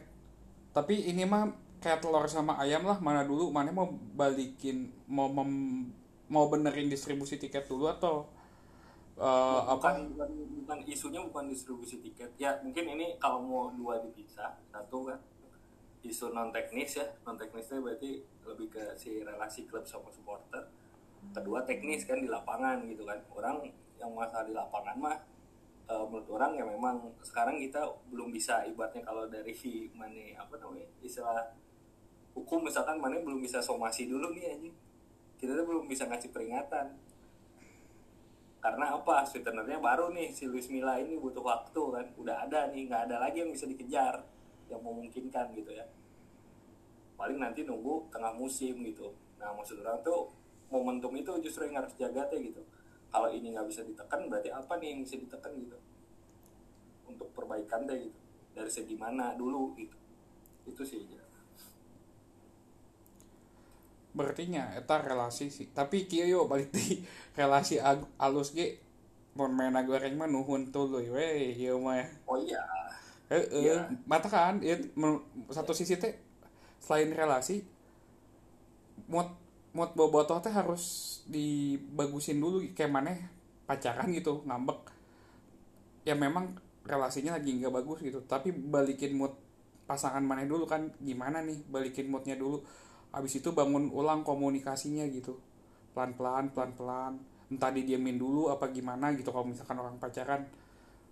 Tapi ini mah kayak telur sama ayam lah mana dulu mana mau balikin mau mem- mau benerin distribusi tiket dulu atau eh, bukan, apa? bukan, bukan isunya bukan distribusi tiket. Ya mungkin ini kalau mau dua dipisah satu kan isu non teknis ya. Non teknisnya berarti lebih ke si relasi klub sama supporter. Kedua teknis kan di lapangan gitu kan. Orang yang masalah di lapangan mah eh, menurut orang ya memang sekarang kita belum bisa. Ibaratnya kalau dari mana apa namanya istilah hukum misalkan mana belum bisa somasi dulu nih anjing. Kita tuh belum bisa ngasih peringatan. Karena apa? Sweetenernya baru nih si Luis Milla ini butuh waktu kan. Udah ada nih nggak ada lagi yang bisa dikejar yang memungkinkan gitu ya. Paling nanti nunggu tengah musim gitu. Nah maksud orang tuh momentum itu justru yang harus jaga teh gitu. Kalau ini nggak bisa ditekan berarti apa nih yang bisa ditekan gitu? Untuk perbaikan teh gitu. Dari segi mana dulu gitu. Itu sih ya. berarti nya eta relasi sih. Tapi kieu yo balik di relasi alus ge mun main goreng mah nuhun tuluy we ieu mah oh iya Heeh, Iya. mata kan men- satu sisi teh selain relasi mood mood bobotoh teh harus dibagusin dulu kayak mana pacaran gitu ngambek. Ya memang relasinya lagi nggak bagus gitu tapi balikin mood pasangan mana dulu kan gimana nih balikin moodnya dulu. Habis itu bangun ulang komunikasinya gitu pelan pelan pelan pelan entah didiemin dulu apa gimana gitu kalau misalkan orang pacaran.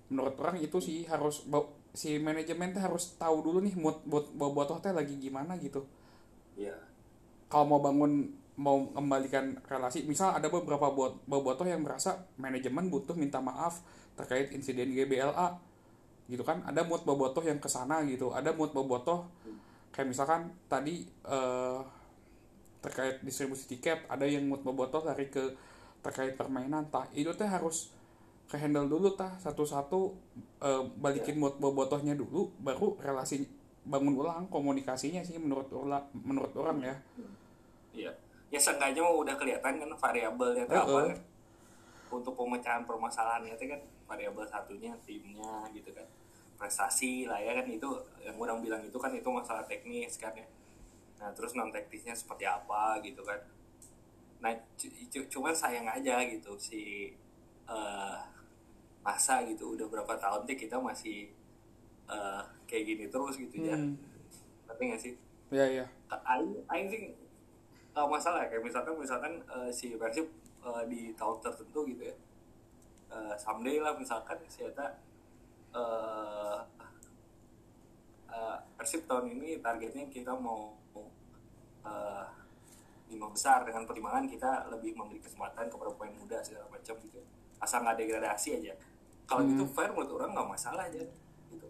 Menurut orang itu sih harus si manajemen teh harus tahu dulu nih mood buat bobotoh teh lagi gimana gitu. Iya. Kalau mau bangun mau kembalikan relasi misal ada beberapa bot bobotoh yang merasa manajemen butuh minta maaf terkait insiden GBLA gitu kan? Ada mood bobotoh yang ke sana gitu. Ada mood bobotoh kayak misalkan tadi eh, terkait distribusi tiket ada yang mood bobotoh lari ke terkait permainan tah itu teh harus ke handle dulu tah satu-satu eh, balikin mood bobotohnya dulu baru relasi bangun ulang komunikasinya sih menurut ula, menurut orang ya Iya. Ya seenggaknya mah udah kelihatan kan variabelnya itu apa kan. Untuk pemecahan permasalahannya itu kan variabel satunya timnya gitu kan. Prestasi lah ya kan itu yang orang bilang itu kan itu masalah teknis kan ya. Nah, terus non teknisnya seperti apa gitu kan. Nah, cu- cu- cuman sayang aja gitu si eh masa gitu. Udah berapa tahun sih kita masih eh, kayak gini terus gitu ya. Hmm. Ngerti nggak sih? ya ya Aing sih nggak masalah kayak misalkan misalkan eh, si Persib eh, di tahun tertentu gitu ya. Eh, someday lah misalkan si Eta eh eh, Persib tahun ini targetnya kita mau uh, lima besar. Dengan pertimbangan kita lebih memberi kesempatan kepada pemain muda segala macam gitu asal nggak degradasi aja kalau gitu Hmm. fair menurut orang nggak masalah aja gitu.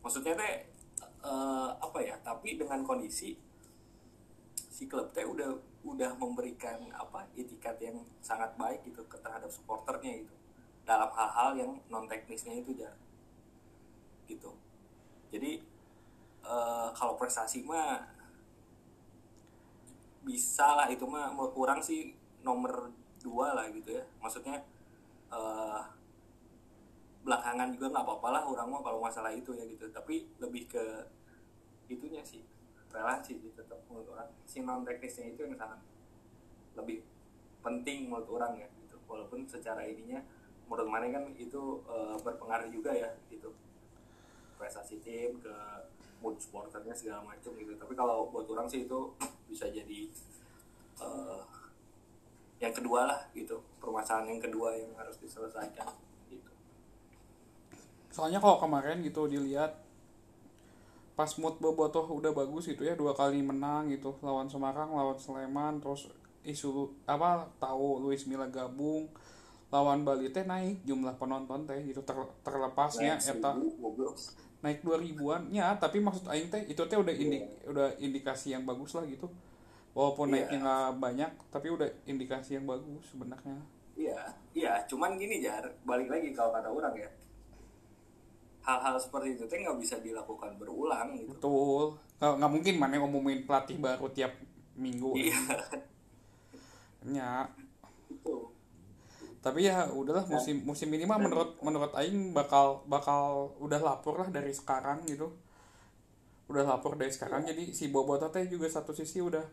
Maksudnya teh uh, apa ya tapi dengan kondisi si klub teh udah udah memberikan apa itikat yang sangat baik gitu ke terhadap supporternya gitu. Dalam hal-hal yang non teknisnya itu jar. Gitu. Jadi eh, kalau prestasi mah bisa lah itu mah. Kurang sih nomor dua lah gitu ya. Maksudnya eh, belakangan juga nggak apa-apa lah orang mah kalau masalah itu ya gitu. Tapi lebih ke itunya sih relasi sih tetap menurut orang. Si non teknisnya itu yang sangat lebih penting menurut orang ya gitu. Walaupun secara ininya menurut mana kan itu eh, berpengaruh juga ya gitu. Prestasi tim ke mood supporternya segala macam gitu. Tapi kalau buat orang sih itu bisa jadi eh, yang kedua lah gitu. Permasalahan yang kedua yang harus diselesaikan soalnya kalau kemarin gitu dilihat pas mood Bobotoh udah bagus gitu ya dua kali menang gitu lawan Semarang lawan Sleman terus isu apa tahu Luis Milla gabung lawan Bali teh naik jumlah penonton teh gitu ter- terlepasnya Naik eta naik 2000-an ya tapi maksud aing teh itu teh udah indi, udah indikasi yang bagus lah gitu walaupun Iya. naiknya nggak banyak tapi udah indikasi yang bagus sebenarnya Iya, iya. Cuman gini jar, balik lagi kalau kata orang ya. Hal-hal seperti itu teh nggak bisa dilakukan berulang gitu. betul. Nggak nggak mungkin mana ngomongin pelatih baru tiap minggu. Iya, ya itu. tapi ya udahlah musim musim ini mah menurut menurut aing bakal bakal udah lapor lah dari sekarang gitu. Udah lapor dari sekarang jadi si Boboto teh juga satu sisi udah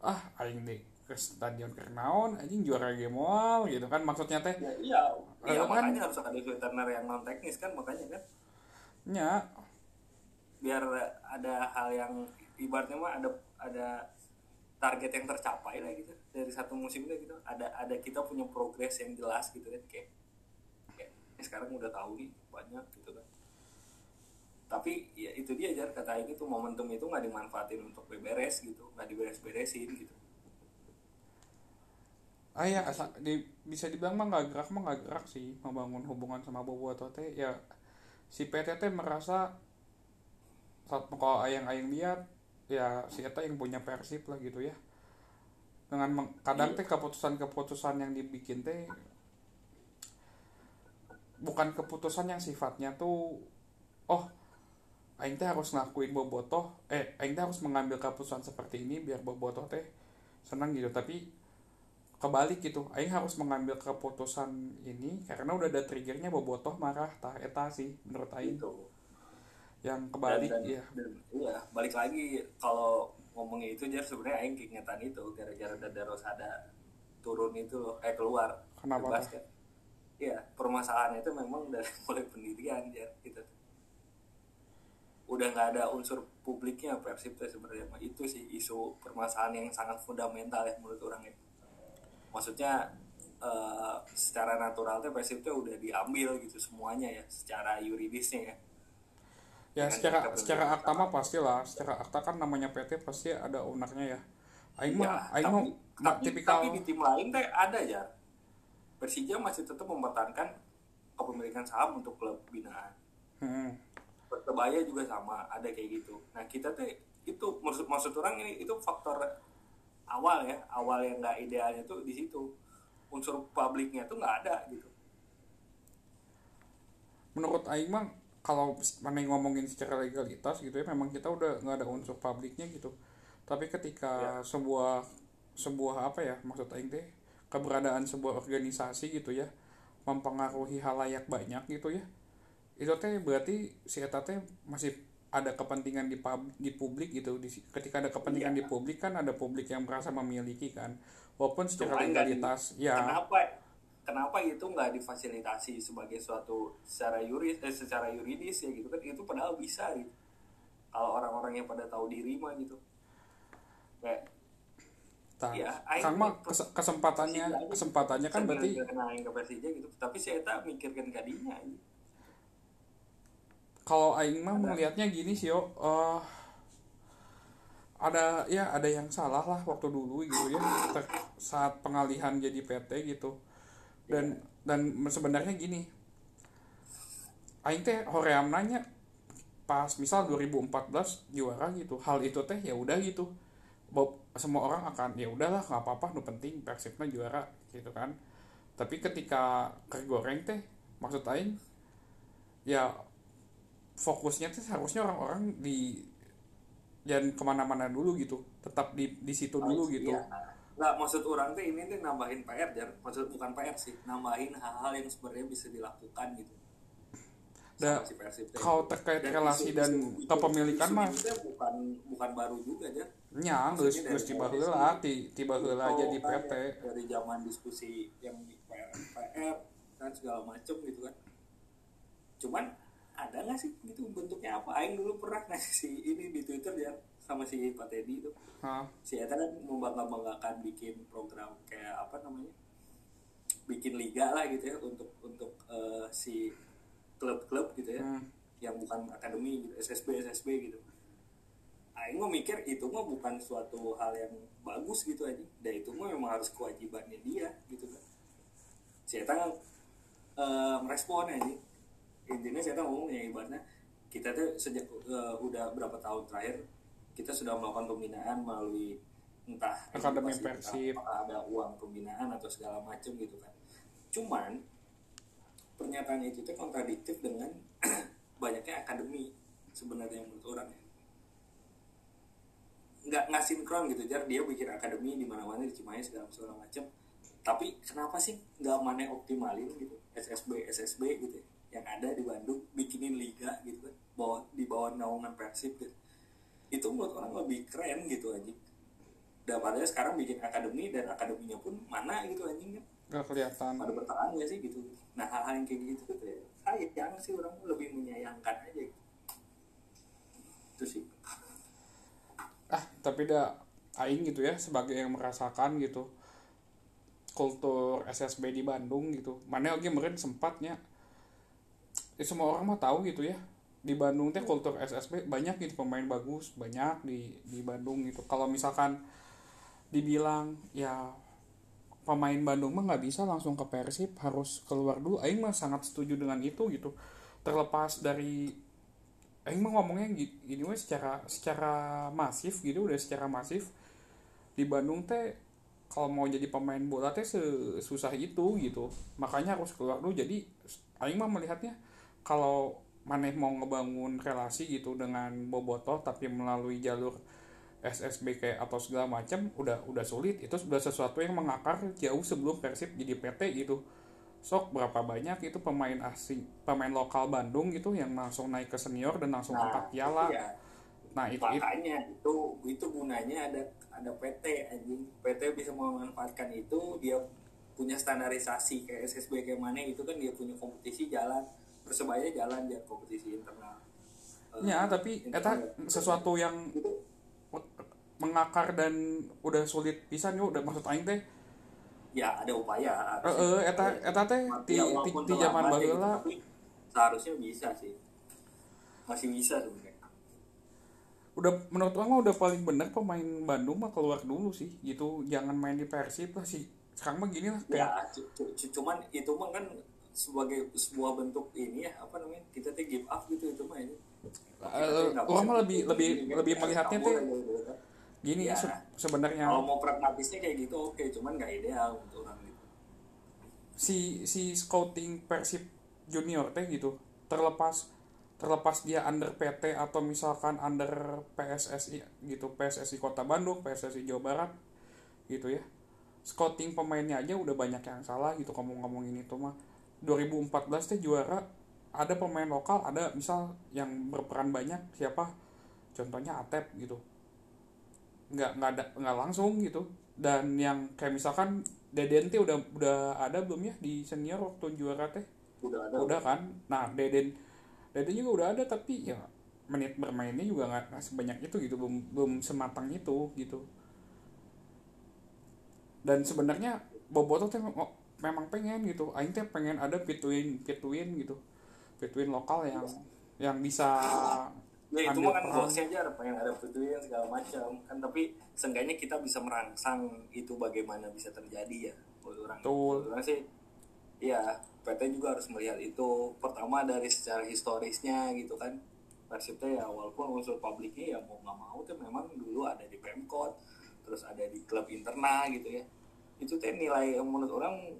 ah aing deh ke stadion Kernaon anjing juara game moal gitu kan maksudnya teh. Ya, iya, iya Kalau kan- makanya harus ada veteriner yang non teknis kan makanya kan. Nya. Biar ada hal yang ibaratnya mah ada ada target yang tercapai lah gitu. Dari satu musim itu gitu ada ada kita punya progres yang jelas gitu kan kayak, kayak "Eh, sekarang udah tahu nih banyak gitu kan. Tapi ya itu dia jar kata ini tuh momentum itu nggak dimanfaatin untuk beberes gitu nggak diberes-beresin gitu ah ya asa, di, bisa dibilang mah nggak gerak mah nggak gerak sih membangun hubungan sama Boboto teh. Ya si PT teh merasa saat kalau ayang-ayang lihat ya si Eta yang punya persib lah gitu ya. Dengan meng- kadang teh keputusan-keputusan yang dibikin teh bukan keputusan yang sifatnya tuh oh aing teh harus ngakuin Bobotoh eh aing teh harus mengambil keputusan seperti ini biar Bobotoh teh senang gitu. Tapi kebalik gitu. Aing harus mengambil keputusan ini karena udah ada triggernya Bobotoh marah tah eta sih menurut aing. Gitu. Yang kebalik dan, ya dan- iya balik lagi kalau ngomongnya itu jar sebenarnya aing keingetan itu gara-gara Dada Rosada turun itu loh eh keluar Kenapa ke basket. Iya permasalahannya itu memang dari mulai pendirian jar gitu. Udah nggak ada unsur publiknya persib teh sebenarnya. Itu sih isu permasalahan yang sangat fundamental ya menurut orang ya maksudnya eh, secara natural teh persib teh udah diambil gitu semuanya ya secara yuridisnya ya ya Dengan secara secara akta mah pastilah secara akta kan namanya PT pasti ada ownernya ya aing mah Ya, aing mah tapi, tipikal tapi di tim lain teh ada ya. Persija masih tetap mempertahankan kepemilikan saham untuk klub binaan. Hmm. Persebaya juga sama, ada kayak gitu. Nah kita teh itu maksud maksud orang ini itu faktor awal ya, awal yang nggak idealnya tuh di situ. Unsur publiknya tuh nggak ada gitu. menurut Aing mah kalau mana ngomongin secara legalitas gitu ya memang kita udah nggak ada unsur publiknya gitu tapi ketika sebuah sebuah apa ya maksud Aing teh keberadaan sebuah organisasi gitu ya mempengaruhi halayak banyak gitu ya itu teh berarti si eta teh masih ada kepentingan di pub, di publik gitu di, ketika ada kepentingan di publik kan ada publik yang merasa memiliki kan walaupun secara Cuman nggak di- legalitas ya Kenapa? Kenapa itu nggak difasilitasi sebagai suatu secara yuris, eh, secara yuridis ya gitu kan? Itu padahal bisa gitu. Kalau orang-orang yang pada tahu diri mah gitu. Kayak Tah, Iya, mah per- kes- kesempatannya kesempatannya kan berarti ke Persija gitu. Tapi saya tak mikirkan kadinya. gitu. Kalau aing mah melihatnya gini sih yo. Eh, ada ya ada yang salah lah waktu dulu gitu ya ter- saat pengalihan jadi PT gitu. Dan dan sebenarnya gini aing teh hoream nanya pas misal 2014 juara gitu hal itu teh ya udah gitu. Bob, semua orang akan ya udahlah nggak apa-apa nu penting persibnya juara gitu kan. Tapi ketika kergoreng teh maksud aing ya fokusnya tuh harusnya orang-orang di jangan ke mana-mana dulu gitu tetap di di situ dulu gitu Iya. Nggak, maksud orang tuh ini tuh nambahin PR, Jar. Maksud bukan PR sih, nambahin hal-hal yang sebenarnya bisa dilakukan gitu. Da- si kalau terkait Dan relasi isu- dan isu- kepemilikan mah bukan bukan baru juga, Jar. nya geus dari tiba mulai heula sih. ti tiba heula Oh, jadi kan, PT ya, dari zaman diskusi yang di PR, PR dan segala macem gitu kan. Cuman ada nggak sih? Gitu bentuknya apa? Aing dulu pernah ngasih si ini di Twitter ya sama si Pak Teddy itu. Hah, si Eta kan membangga-banggakan bikin program kayak apa namanya bikin liga lah gitu ya untuk untuk eh, si klub-klub gitu ya hmm, yang bukan akademi gitu SSB SSB gitu. Aing mau mikir itu mah bukan suatu hal yang bagus gitu aja dan itu mah memang harus kewajibannya dia gitu kan. Si Eta eh, merespon aja intinya saya ngomong ya ibaratnya kita tuh sejak eh, udah berapa tahun terakhir kita sudah melakukan pembinaan melalui entah Akademi Persib. ada uang pembinaan atau segala macam gitu kan. Cuman pernyataan itu tuh kontradiktif dengan banyaknya akademi sebenarnya menurut orang ya. Nggak nggak sinkron gitu jar. Dia bikin akademi di mana mana di Cimahi segala segala macam tapi kenapa sih nggak mana optimalin gitu? SSB SSB gitu ya, yang ada di Bandung bikinin liga gitu kan bawa di bawah naungan Persib gitu. Itu menurut orang lebih keren gitu aja daripada sekarang bikin akademi dan akademinya pun mana gitu anjing kan? Gak kelihatan. Pada bertahan gak sih gitu? Nah hal-hal yang kayak gitu tuh ya sayang sih orang lebih menyayangkan aja gitu. itu sih. Ah tapi dah aing gitu ya sebagai yang merasakan gitu kultur SSB di Bandung gitu. Mana lagi meren sempatnya ya semua orang mah tahu gitu ya. Di Bandung teh kultur SSB banyak gitu pemain bagus banyak di di Bandung gitu. Kalau misalkan dibilang ya pemain Bandung mah nggak bisa langsung ke Persib harus keluar dulu. Aing mah sangat setuju dengan itu gitu. Terlepas dari Aing mah ngomongnya gi- gini weh secara secara masif gitu udah secara masif. Di Bandung teh kalau mau jadi pemain bola teh susah itu gitu. Makanya harus keluar dulu. Jadi Aing mah melihatnya kalau maneh mau ngebangun relasi gitu dengan Boboto tapi melalui jalur SSB kayak atau segala macam udah udah sulit. Itu sudah sesuatu yang mengakar jauh sebelum Persib jadi PT gitu. Sok berapa banyak itu pemain asing pemain lokal Bandung gitu yang langsung naik ke senior dan langsung angkat piala. iya. nah itu, itu makanya itu itu gunanya ada ada PT anjing. PT bisa memanfaatkan itu dia punya standarisasi kayak SSB kayak mana itu kan dia punya kompetisi jalan persebaya jalan dia kompetisi internal ya tapi eta sesuatu yang mengakar dan udah sulit pisan yo udah maksud aing teh. Ya ada upaya. Eh, eta- eta teh di- Ya, di- di zaman ya gitu, baheula. seharusnya bisa sih. Masih bisa sebenarnya. Udah menurut orang udah paling bener pemain Bandung mah keluar dulu sih gitu. Jangan main di Persib lah sih. Sekarang mah gini lah kayak ya cu- cu- cuman itu mah kan sebagai sebuah bentuk ini ya apa namanya kita tuh give up gitu itu mah ini. Eh, orang mah lebih lebih lebih melihatnya teh gini Ya. se- sebenarnya. Kalau mau pragmatisnya kayak gitu oke cuman nggak ideal untuk orang gitu. Si si scouting Persib junior teh gitu terlepas terlepas dia under PT atau misalkan under PSSI gitu PSSI Kota Bandung PSSI Jawa Barat gitu ya. Scouting pemainnya aja udah banyak yang salah gitu kamu ngomongin itu mah 2014 teh juara ada pemain lokal ada misal yang berperan banyak siapa? Contohnya Atep gitu. Nggak nggak ada nggak langsung gitu. Dan yang kayak misalkan Deden teh udah udah ada belum ya di senior waktu juara teh? Udah ada. Udah kan? Nah Deden Deden juga udah ada tapi ya menit bermainnya juga nggak sebanyak itu gitu. Belum belum sematang itu gitu. Dan sebenarnya Boboto teh memang pengen gitu. Aing teh pengen ada pituin pituin gitu. Pituin lokal yang yang bisa ya itu mah kan goalsnya aja pengen ada putih segala macam. Kan tapi seenggaknya kita bisa merangsang itu bagaimana bisa terjadi ya orang. Betul. Orang sih ya PT juga harus melihat itu. Pertama dari secara historisnya gitu kan. Persib teh ya walaupun unsur publiknya ya mau nggak mau tuh memang dulu ada di Pemkot terus ada di klub internal gitu ya. Itu teh nilai yang menurut orang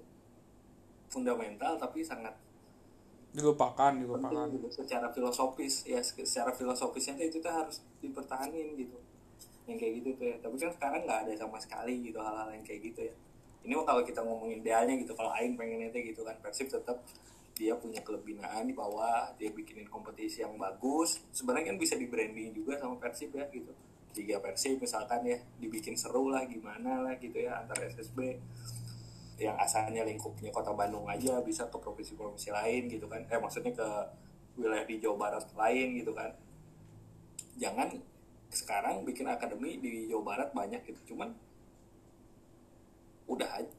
fundamental tapi sangat dilupakan dilupakan. penting gitu secara filosofis ya se- secara filosofisnya itu tuh harus dipertahanin gitu yang kayak gitu tuh ya. Tapi kan sekarang nggak ada sama sekali gitu hal-hal yang kayak gitu ya. Ini kalau kita ngomongin idealnya gitu kalau Aing pengennya tuh gitu kan Persib tetap dia punya klub binaan di bawah dia bikinin kompetisi yang bagus. Sebenarnya kan bisa di branding juga sama Persib ya gitu. Liga Persib misalkan ya dibikin seru lah gimana lah gitu ya antar SSB yang asalnya lingkupnya kota Bandung aja bisa ke provinsi-provinsi lain gitu kan. Eh maksudnya ke wilayah di Jawa Barat lain gitu kan. Jangan sekarang bikin akademi di Jawa Barat banyak gitu cuman udah aja.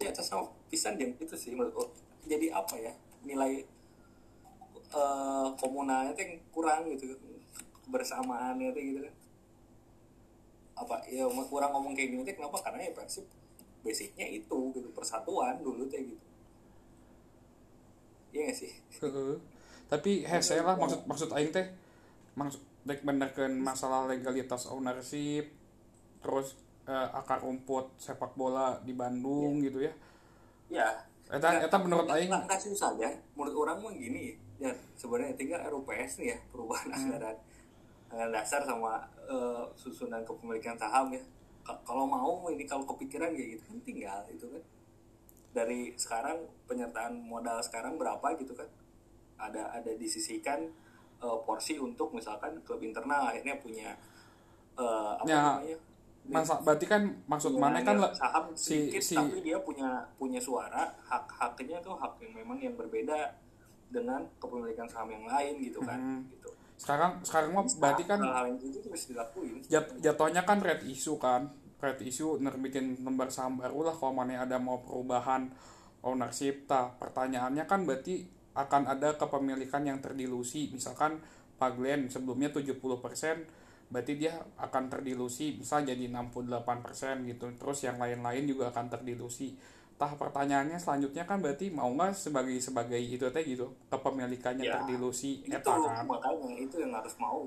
Atas sama pisan yang itu sih menurut jadi apa ya nilai eh, komunalnya tuh yang kurang gitu kebersamaannya tuh gitu kan apa ya kurang ngomong kayak gini kenapa? Karena ya Persib basicnya itu gitu. Persatuan dulu teh gitu. Iya gak sih? Tapi hese lah maksud maksud aing teh maksud dek masalah legalitas ownership terus eh, akar rumput sepak bola di Bandung gitu ya. Ya eta eta menurut aing nggak susah ya. Menurut orang mah gini ya sebenarnya tinggal RUPS nih ya perubahan anggaran anggaran dasar sama eh, susunan kepemilikan saham ya. Ka- kalau mau ini kalau kepikiran kayak gitu kan tinggal itu kan. Dari sekarang penyertaan modal sekarang berapa gitu kan. Ada ada disisikan eh, porsi untuk misalkan klub internal akhirnya punya eh, apa Ya, namanya? masa berarti kan maksud mana kan saham si sedikit si tapi dia punya punya suara. Hak haknya tuh hak yang memang yang berbeda dengan kepemilikan saham yang lain gitu kan Hmm. gitu sekarang sekarang mah berarti kan jat- jatuhnya kan red issue kan. Red issue nerbitin lembar saham baru lah kalau mana ada mau perubahan ownership tah pertanyaannya kan berarti akan ada kepemilikan yang terdilusi. Misalkan Pak Glenn sebelumnya 70% berarti dia akan terdilusi. Bisa jadi 68% gitu. Terus yang lain-lain juga akan terdilusi tah pertanyaannya selanjutnya kan berarti mau nggak sebagai sebagai itu teh gitu kepemilikannya Ya, terdilusi itu eta kan makanya itu yang harus mau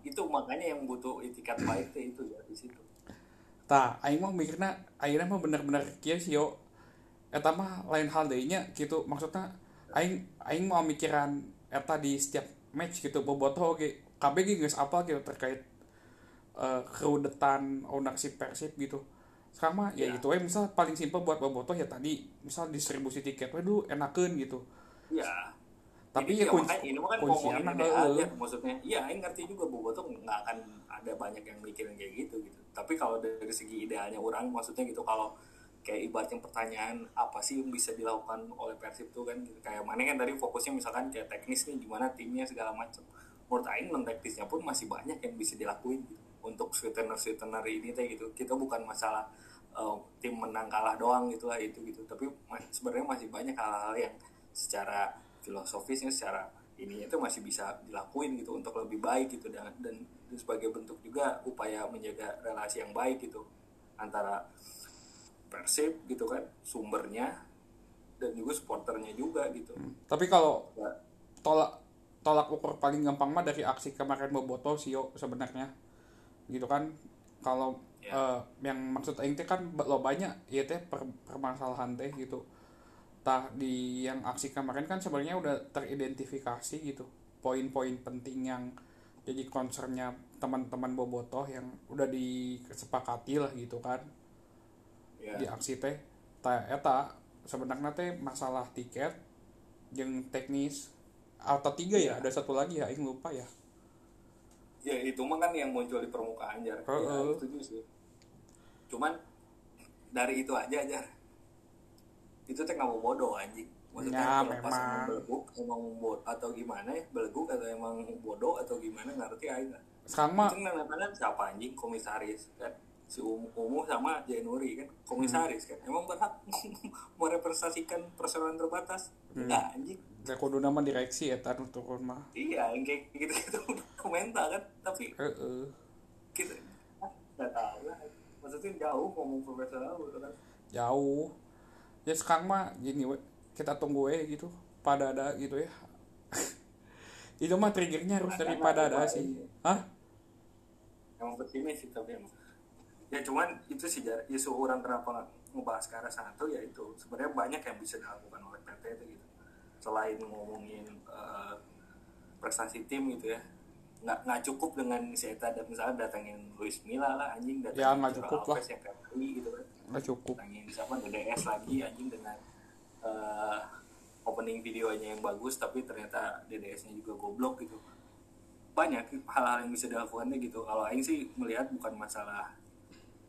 itu makanya yang butuh itikat baik teh itu ya di situ Tah, aing mah mikirna akhirnya mah bener-bener kieu sih yo. Eta mah lain hal deui nya gitu. Maksudnya aing aing mau mikiran eta di setiap match gitu bobotoh ge KB ge geus apa gitu terkait eh keudetan ownership Persib gitu. Sekarang mah ya Ya. gitu we misal paling simpel buat bobotoh ya tadi misal distribusi tiket we dulu enakeun gitu. ya Tapi ini, ya ya, kunci makanya ini kan ngomongin mah ideal heueuh. ya maksudnya iya Aing ngerti juga bobo tuh nggak akan ada banyak yang mikirin kayak gitu gitu tapi kalau dari segi idealnya orang maksudnya gitu kalau kayak ibaratnya pertanyaan apa sih yang bisa dilakukan oleh Persib tuh kan gitu. kayak mana kan tadi fokusnya misalkan kayak teknis nih gimana timnya segala macam menurut Aing non teknisnya pun masih banyak yang bisa dilakuin gitu. Untuk sweetener sweetener ini teh gitu. Kita bukan masalah eh, tim menang kalah doang gitu lah itu gitu. Tapi sebenarnya masih banyak hal-hal yang secara filosofisnya secara ini itu masih bisa dilakuin gitu untuk lebih baik gitu. Dan dan itu sebagai bentuk juga upaya menjaga relasi yang baik gitu antara Persib gitu kan sumbernya dan juga supporternya juga gitu. Tapi kalau Ya, tolak tolak ukur paling gampang mah dari aksi kemarin Boboto sih sebenarnya gitu kan. Kalau Ya. eh, yang maksud aing teh kan lo banyak ya teh per- permasalahan teh gitu. Tah di yang aksi kemarin kan sebenarnya udah teridentifikasi gitu poin-poin penting yang jadi concernnya teman-teman Bobotoh yang udah disepakati lah gitu kan. Ya, di aksi teh. Ta eta sebenarnya teh masalah tiket yang teknis atau tiga ya. ada satu lagi ya aing lupa ya ya itu mah kan yang muncul di permukaan jar. Ya, Heeh. setuju sih. Cuman dari itu aja aja itu teh nggak mau bodoh anjing. Maksudnya Ya, kalau pas emang beleguk emang bodoh atau gimana ya beleguk atau emang bodoh atau gimana nggak ngerti aja sekarang mah itu nanya siapa anjing? Komisaris kan? Si Umu, Umu sama Januari kan? Komisaris kan? Emang berhak merepresentasikan perseroan terbatas? Enggak anjing ya kudu nama direksi ya tanu turun mah. Iya yang kayak gitu gitu komentar kan tapi Heeh. kita ah, nggak tahu lah. Maksudnya jauh ngomong profesional gitu kan. Jauh. Ya sekarang mah gini we, kita tunggu ya gitu pada ada gitu ya. Itu mah triggernya harus dari pada ada sih. hah? Emang pesimis sih tapi emang. Ya cuman itu sih isu orang kenapa ngebahas ke arah sana tuh ya itu. Sebenarnya banyak yang bisa dilakukan oleh PT itu gitu selain ngomongin eh, prestasi tim gitu ya nggak nggak cukup dengan si Eta dan misalnya datangin Luis Milla lah anjing datangin Ya, nggak cukup lah. Alves yang tadi gitu kan. Nggak cukup. Datangin siapa? DDS lagi anjing dengan eh, opening videonya yang bagus tapi ternyata DDS-nya juga goblok gitu. Banyak hal-hal yang bisa dilakukannya gitu. Kalau Aing sih melihat bukan masalah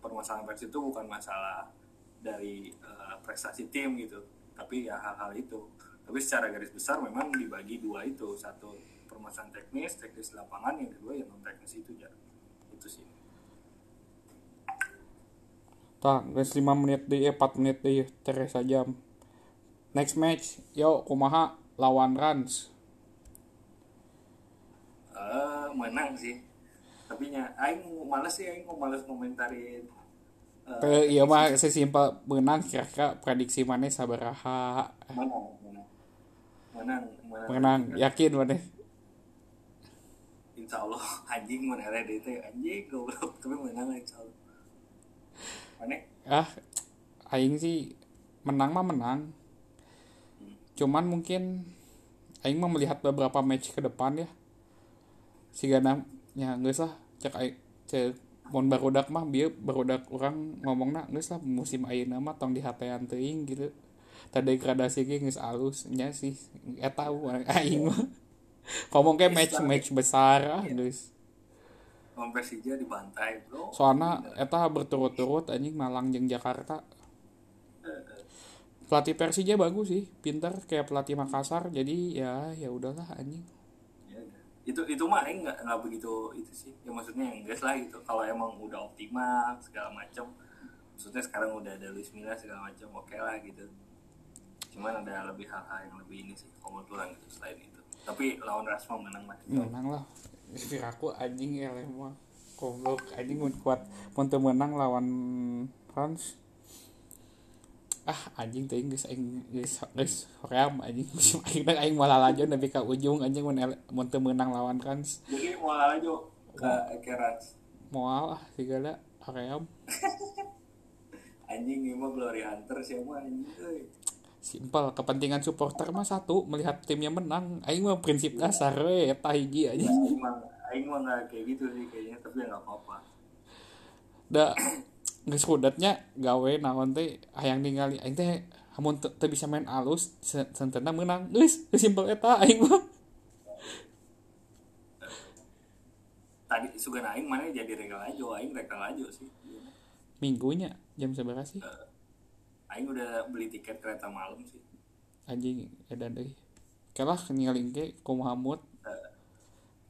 permasalahan Persib itu bukan masalah dari eh, prestasi tim gitu tapi ya hal-hal itu tapi secara garis besar memang dibagi dua itu. Satu permasalahan teknis teknis lapangan yang kedua yang non teknis itu ya itu sih. Tak guys 5 menit deh 4 menit deh terus jam next match yo kumaha lawan Rans. Eh menang sih. Tapi nya aing males sih aing mau males komentarin eh, Ke iya mah sesimpel menang kira-kira prediksi mana sabaraha menang menang menang. Menang, yakin mana insya Allah anjing mana LDT anjing goblok. Tapi menang insya Allah. Mana ah aing sih menang mah menang. Cuman mungkin aing mah melihat beberapa match ke depan ya. Si gana ya geus lah. Cek aing cek mun barudak mah bieu barudak orang ngomongna geus lah musim ayeuna mah tong dihatean teuing gitu tadi degradasi ge geus alus nya sih eta aing mah. Ngomong ke match match besar ah geus Lawan Persija dibantai bro. Soalnya eta berturut-turut anjing Malang jeung Jakarta. Eh, eh. pelatih Persija bagus sih pinter kayak pelatih Makassar. Jadi ya ya udahlah anjing. Ya itu itu mah aing nggak nggak begitu itu sih. Ya maksudnya yang enggak lah gitu. Kalau emang udah optimal segala macam maksudnya sekarang udah ada Luis Milla segala macam oke lah gitu cuman ada lebih hal-hal yang lebih ini sih kebetulan gitu selain itu. Tapi lawan Rasma menang lah. Menang lah. Aku anjing ya mah goblok anjing mun kuat. Mun menang lawan France ah anjing teuing geus aing geus geus hoream anjing. Musim aing aing malah lanjut nepi ka ujung anjing mun mun menang lawan France jadi mau aja ke ke Rans. Moal ah segala. Hoream anjing ini mah Glory Hunter sih mah anjing euy. Simpel kepentingan supporter mah satu melihat timnya menang. Aing mah prinsip dasar we eta hiji aja. Aing mah aing mah kayak gitu sih kayaknya tapi ya nggak apa-apa. Da geus kudatnya gawe naon teh hayang ningali aing teh hamun teu bisa main alus se- sentena menang. Geus simpel eta aing mah. Tadi sugan aing mana jadi regal aja aing regal aja sih. Minggunya jam seberapa sih aing udah beli tiket kereta malam sih. Anjing edan deui kalah ningali ge kumaha mood Eh,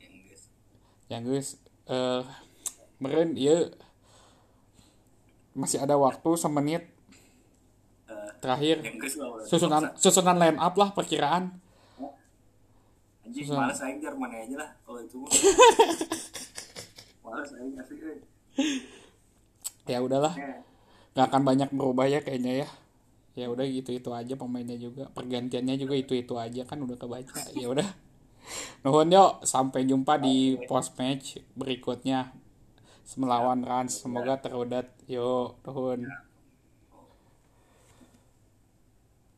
yang guys yang geus eh meureun ieu masih ada waktu semenit. Eh, terakhir. guys susunan susunan line up lah perkiraan. Anjing susah. males aing jar mana aja lah kalau itu males aing asli euy ya udahlah. Ya, nggak akan banyak berubah ya kayaknya ya. Ya udah gitu itu aja pemainnya juga. Pergantiannya juga itu itu aja kan udah kebaca. Ya udah. Nuhun yuk. Sampai jumpa di post match berikutnya. Melawan Rans. Semoga terudat yuk nuhun